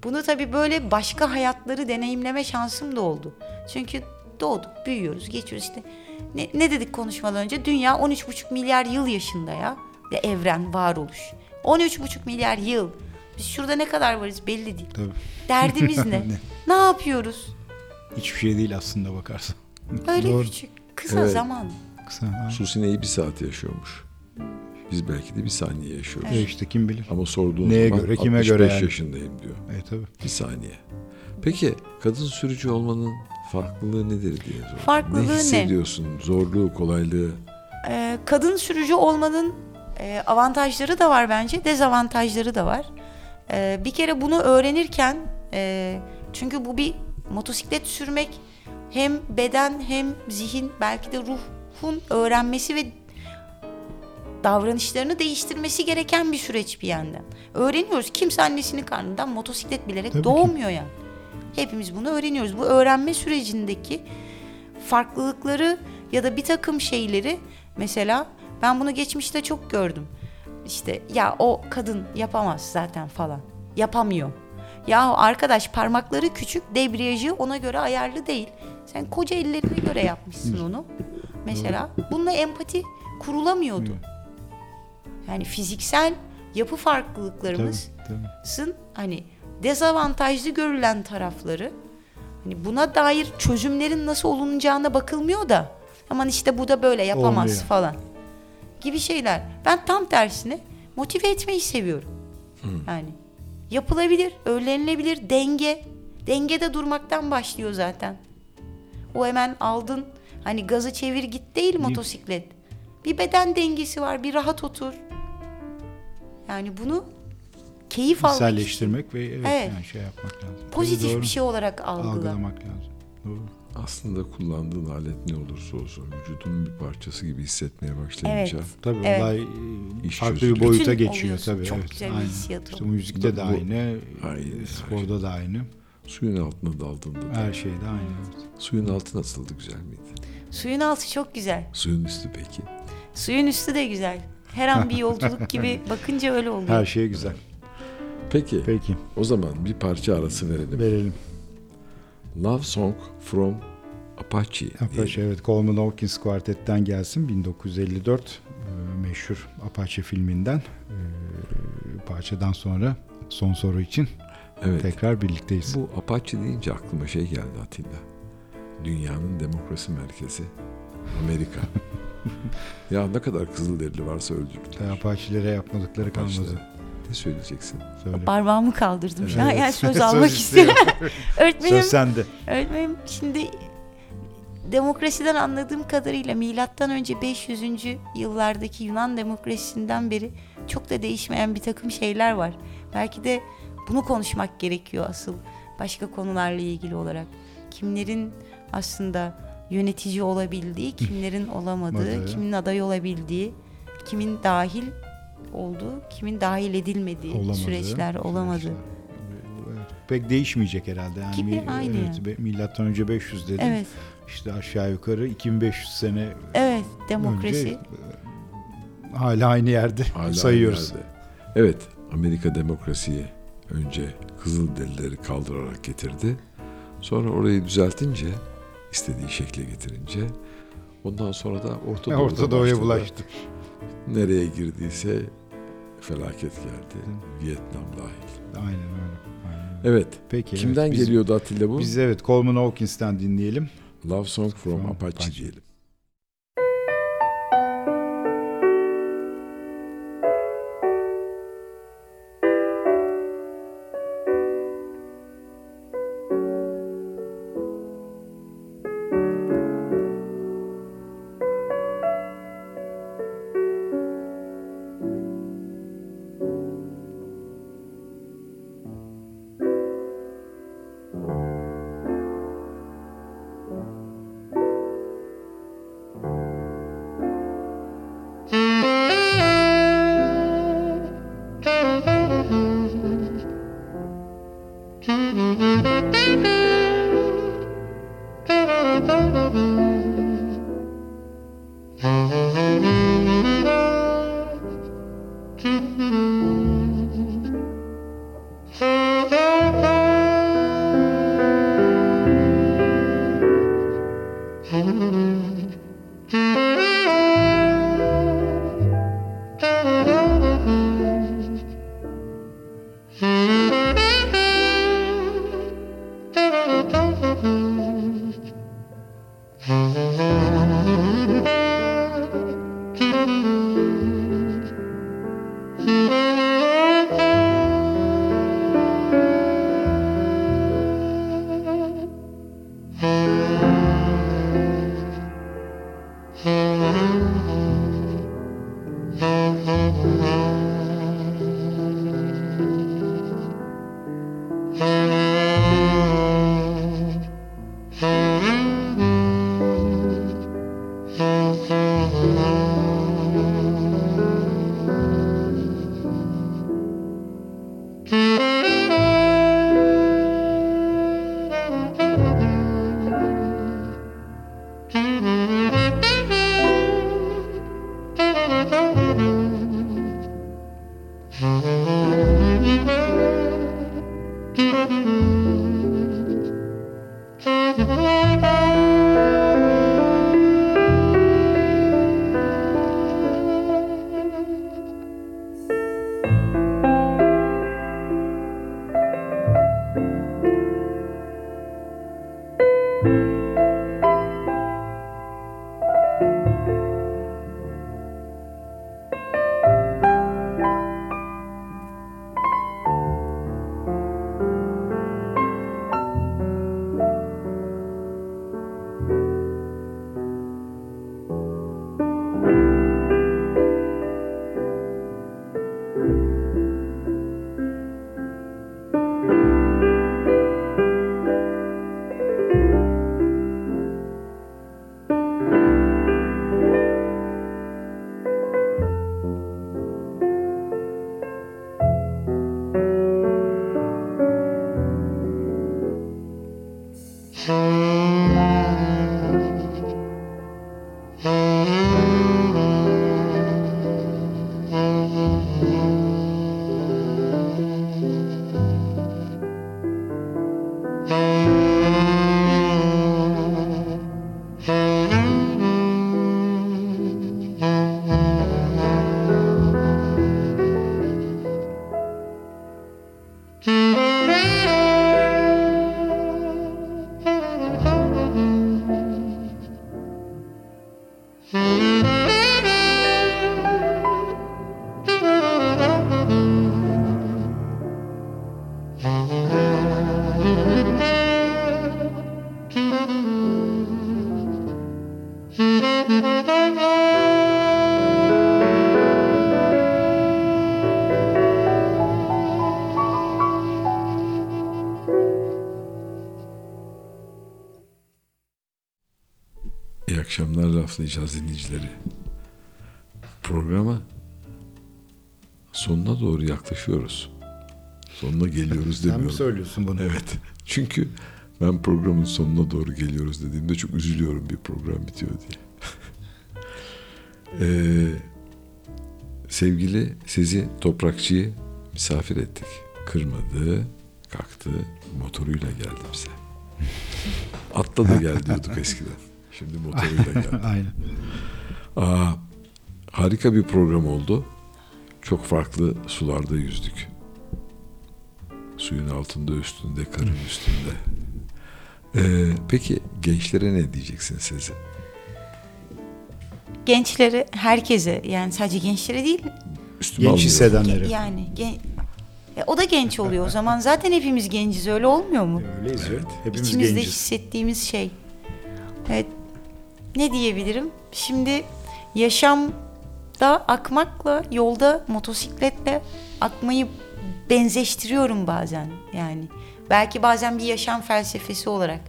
Bunu tabii böyle başka hayatları deneyimleme şansım da oldu. Çünkü doğduk, büyüyoruz, geçiyoruz işte. Ne, ne dedik konuşmadan önce? Dünya 13,5 milyar yıl yaşında ya. Ve evren, varoluş. 13,5 milyar yıl. Biz şurada ne kadar varız belli değil. Tabii. Derdimiz ne? Ne? ne yapıyoruz? Hiçbir şey değil aslında bakarsan. Öyle Doğru. küçük, kısa Evet. zaman. Kısa. ha. Susine'yi bir saat yaşıyormuş. Biz belki de bir saniye yaşıyoruz. E işte kim bilir. Ama sorduğun Neye zaman göre, kime 65 göre yani? yaşındayım diyor. E tabii. Bir saniye. Peki kadın sürücü olmanın farklılığı nedir diye sordum. Farklılığı ne? ne? hissediyorsun? Zorluğu, kolaylığı. Ee, kadın sürücü olmanın e, avantajları da var bence, dezavantajları da var. Ee, bir kere bunu öğrenirken, e, çünkü bu bir motosiklet sürmek hem beden hem zihin belki de ruhun öğrenmesi ve davranışlarını değiştirmesi gereken bir süreç bir yandan. Öğreniyoruz. Kimse annesinin karnından motosiklet bilerek Tabii ki. doğmuyor yani. Hepimiz bunu öğreniyoruz. Bu öğrenme sürecindeki farklılıkları ya da bir takım şeyleri mesela ben bunu geçmişte çok gördüm. İşte ya o kadın yapamaz zaten falan. Yapamıyor. Ya arkadaş parmakları küçük, debriyajı ona göre ayarlı değil. Sen koca ellerine göre yapmışsın onu. Mesela bununla empati kurulamıyordu. Yani fiziksel yapı farklılıklarımız Tabii, tabii. sın hani dezavantajlı görülen tarafları hani buna dair çözümlerin nasıl olunacağına bakılmıyor da aman işte bu da böyle yapamaz Olmuyor. falan gibi şeyler. Ben tam tersine motive etmeyi seviyorum. Yani yapılabilir, öğrenilebilir denge. Dengede durmaktan başlıyor zaten. O hemen aldın hani gazı çevir git değil motosiklet. Bir beden dengesi var, bir rahat otur. Yani bunu keyif almak için İçselleştirmek ve evet, Evet. Yani şey yapmak lazım. pozitif doğru. bir şey olarak algıla. Algılamak lazım. Doğru. Aslında kullandığın alet ne olursa olsun vücudunun bir parçası gibi hissetmeye başlayınca Evet. Tabii Evet. olay e, İş farklı çözülüyor. bir boyuta Bütün geçiyor oluyorsun. tabii. Çok evet. güzel bir Aynen. hissiyat o. İşte müzikte de Bu- aynı, Aynen, sporda da aynı, suyun altına daldığında da. her şeyde aynı. evet. Suyun altı nasıldı güzel miydi? Suyun altı çok güzel. Suyun üstü peki? Suyun üstü de güzel. Her an bir yolculuk gibi bakınca öyle oluyor. Her şey güzel. Peki Peki o zaman bir parça arası verelim. verelim. Love Song from Apache. Apache evet Coleman Hawkins Quartet'ten gelsin 1954 e, meşhur Apache filminden e, parçadan sonra son soru için Evet. tekrar birlikteyiz. Bu Apache deyince aklıma şey geldi Atilla. Dünyanın demokrasi merkezi. Amerika. ya ne kadar Kızılderili varsa öldürdüler. Apache'lere yapmadıkları kalmadı. Ne söyleyeceksin? Söyle. Parmağımı kaldırdım. Evet. Yani söz almak istiyor. istiyorum. Öğretmenim, Söz sende. öğretmenim şimdi demokrasiden anladığım kadarıyla milattan önce 500. yıllardaki Yunan demokrasisinden beri çok da değişmeyen bir takım şeyler var. Belki de bunu konuşmak gerekiyor asıl başka konularla ilgili olarak. Kimlerin aslında yönetici olabildiği, kimlerin olamadığı, Madı. kimin aday olabildiği, kimin dahil olduğu, kimin dahil edilmediği Olamadı. süreçler olamadı. Süreçler. Pek değişmeyecek herhalde. Yani Gibi, aynı evet, Milattan önce 500 dedim. Evet, İşte aşağı yukarı 2500 sene evet demokrasi. önce e, hala aynı yerde Hala sayıyoruz. nerede? Evet, Amerika demokrasiyi önce Kızılderilileri kaldırarak getirdi. Sonra orayı düzeltince, istediği şekle getirince, ondan sonra da Orta, Doğu'da Orta Doğu'ya bulaştı. Nereye girdiyse felaket geldi. Vietnam dahil. Aynen öyle. Aynen. Evet. Peki. Kimden evet, biz- geliyordu Atilla bu? Biz evet Coleman Hawkins'ten dinleyelim. Love Song from, From Apache, Apache. diyelim. Akşamlar laflayacağız dinleyicileri. Programa sonuna doğru yaklaşıyoruz. Sonuna geliyoruz Sen mi demiyorum. söylüyorsun bunu? Evet. Çünkü ben programın sonuna doğru geliyoruz dediğimde çok üzülüyorum bir program bitiyor diye. Ee, sevgili Sezi Toprakçı'yı misafir ettik. Kırmadı, kalktı, motoruyla geldi bize. Atla da gel diyorduk eskiden. Şimdi motoruyla geldi. Aynen. Aa, harika bir program oldu. Çok farklı sularda yüzdük. Suyun altında üstünde, karın üstünde. Ee, peki gençlere ne diyeceksin Sezi? Gençlere, herkese yani sadece gençlere değil Üstüme Genç hissedenlere. yani gen- E, o da genç oluyor o zaman. Zaten hepimiz genciz öyle olmuyor mu? Öyleyiz ya. Hepimiz İçimizde genciz. hissettiğimiz şey. Evet. Ne diyebilirim? Şimdi yaşamda akmakla, yolda motosikletle akmayı benzeştiriyorum bazen. Yani belki bazen bir yaşam felsefesi olarak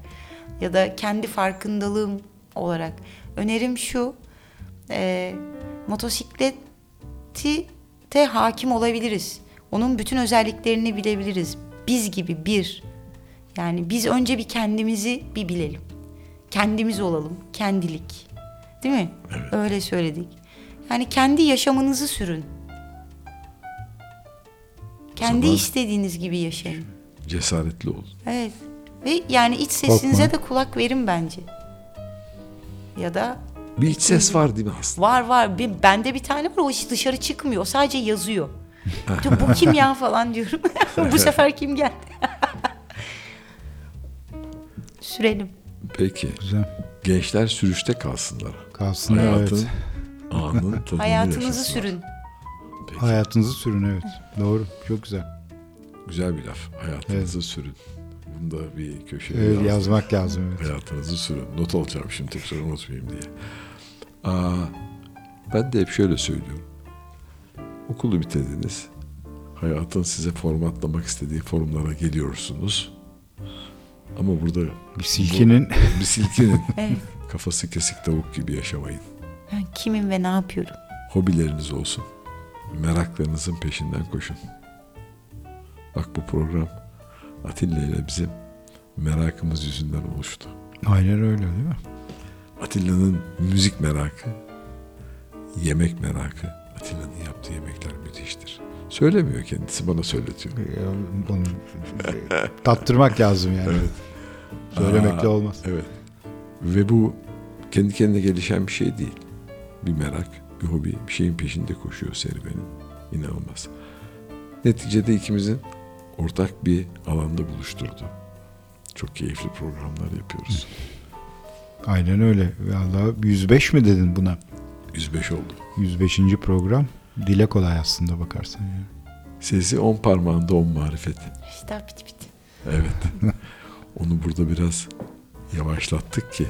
ya da kendi farkındalığım olarak. Önerim şu, e, motosikleti de hakim olabiliriz. Onun bütün özelliklerini bilebiliriz. Biz gibi bir. Yani biz önce bir kendimizi bir bilelim. Kendimiz olalım. Kendilik. Değil mi? Öyle söyledik. Yani kendi yaşamınızı sürün. Kendi zaman- istediğiniz gibi yaşayın. Cesaretli ol. Evet. Ve yani iç sesinize Korkma. de kulak verin bence. Ya da Bir iç ses var değil mi aslında? var var. Bir, bende bir tane var o hiç dışarı çıkmıyor. O sadece yazıyor. Bu kim ya falan diyorum. Bu sefer kim geldi? Sürelim. Peki. Güzel. Gençler sürüşte kalsınlar. Kalsın evet. Hayatın anın tadını Hayatınızı yaşasınlar. sürün. Peki. Hayatınızı sürün evet. Doğru. Çok güzel. Güzel bir laf. Hayatınızı sürün. Bunu da bir köşeye Evet, yazdım. yazmak lazım evet. Hayatınızı sürün. Not alacağım şimdi tekrar unutmayayım diye. Aa, ben de hep şöyle söylüyorum. Okulu bitirdiniz. Hayatın size formatlamak istediği formlara geliyorsunuz. Ama burada Bir silkinin bu- bir silkinin Evet. kafası kesik tavuk gibi yaşamayın. Ben kimim ve ne yapıyorum? Hobileriniz olsun. Meraklarınızın peşinden koşun. Bak bu program Atilla ile bizim merakımız yüzünden oluştu. aynen öyle değil mi? Atilla'nın müzik merakı, yemek merakı. Atilla'nın yaptığı yemekler müthiştir. Söylemiyor kendisi bana söyletiyor. Ee, Onu tattırmak lazım yani. Evet. Söylemekle Aa, olmaz. Evet. Ve bu kendi kendine gelişen bir şey değil. Bir merak, bir hobi, bir şeyin peşinde koşuyor serüvenin. İnanılmaz. Neticede ikimizin ortak bir alanda buluşturdu. Çok keyifli programlar yapıyoruz. Aynen öyle. Valla 105 mi dedin buna? 105 oldu. 105. program. Dile kolay aslında bakarsan yani. Sesi on parmağında on marifet. İşte bit bit. Evet. Onu burada biraz yavaşlattık ki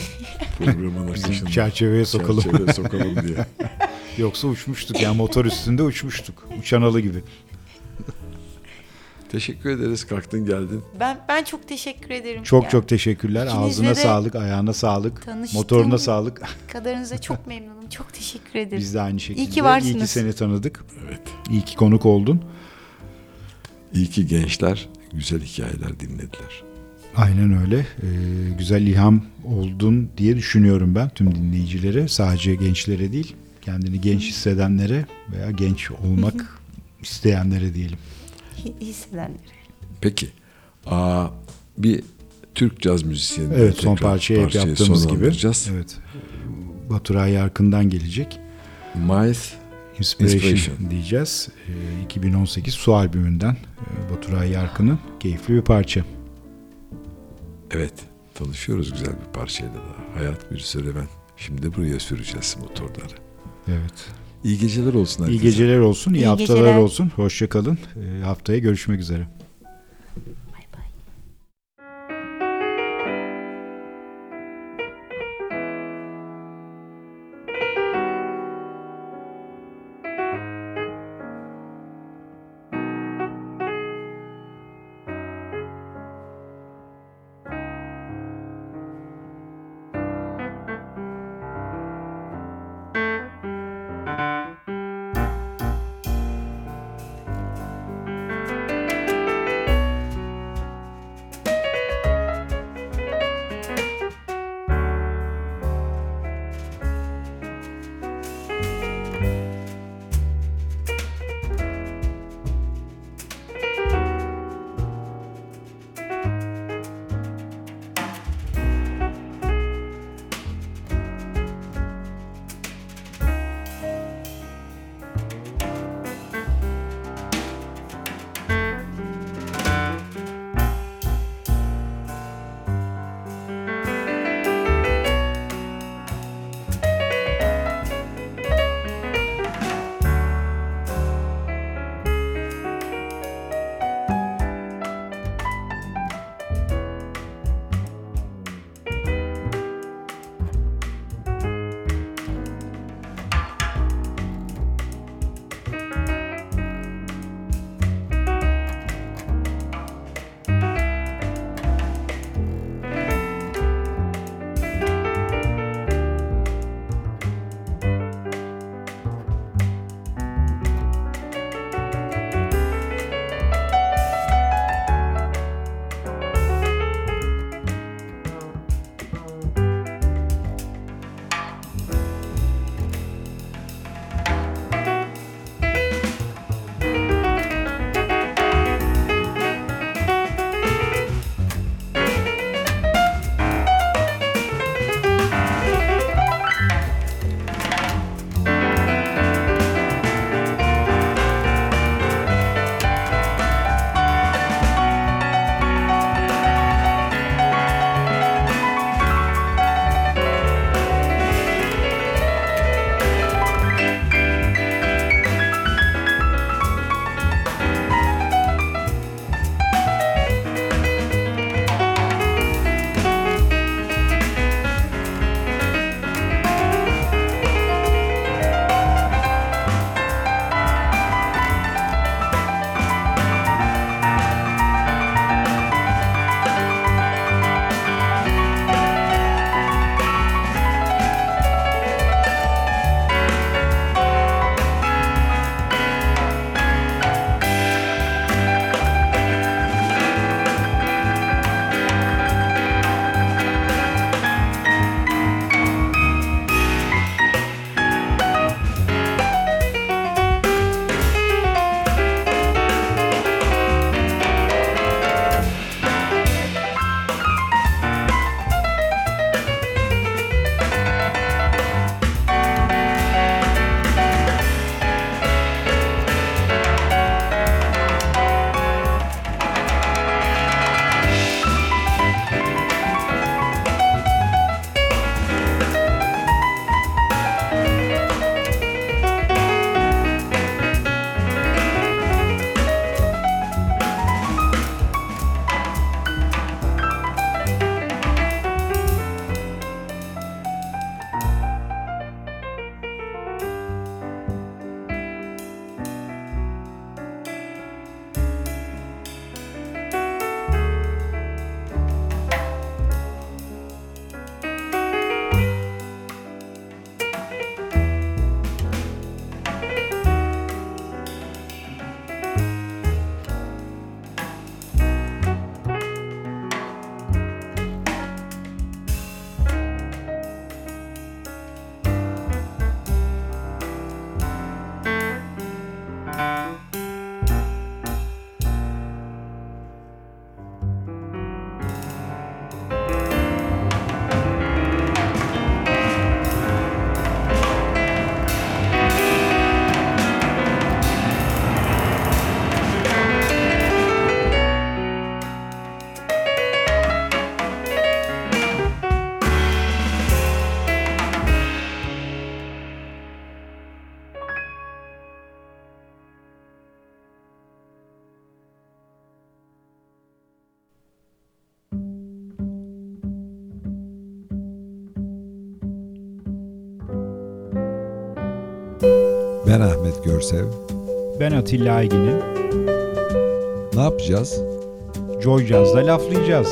programın akışını çerçeveye sokalım. çerçeveye sokalım diye. Yoksa uçmuştuk yani motor üstünde uçmuştuk. Uçan alı gibi. Teşekkür ederiz. Kalktın geldin. Ben ben çok teşekkür ederim. Çok Yani çok teşekkürler. İkinizle Ağzına sağlık, ayağına sağlık, motoruna sağlık. kadarınıza çok memnunum. Çok teşekkür ederim. Biz de aynı şekilde. İyi ki varsınız. İyi ki seni tanıdık. Evet. İyi ki konuk oldun. İyi ki gençler güzel hikayeler dinlediler. Aynen öyle. Ee, güzel ilham oldun diye düşünüyorum ben tüm dinleyicilere. Sadece gençlere değil, kendini genç hissedenlere veya genç olmak isteyenlere diyelim. Hi- Hissedenlere. Peki. Aa, bir Türk caz müzisyeni. Evet son parçayı hep yaptığımız gibi. Evet. Baturay Yarkın'dan gelecek. Miles Inspiration, Inspiration. diyeceğiz. Ee, 2018 Su albümünden e, Baturay Yarkın'ın keyifli bir parça. Evet. Tanışıyoruz güzel bir parçayla da. Hayat bir serüven. Şimdi buraya süreceğiz motorları. Evet. İyi geceler olsun İyi herkese. geceler olsun, iyi, İyi haftalar geceler. olsun. Hoşça kalın. Ee, haftaya görüşmek üzere. Görsev. Ben Atilla Aygin'im. Ne yapacağız? Joy Jazz'da laflayacağız.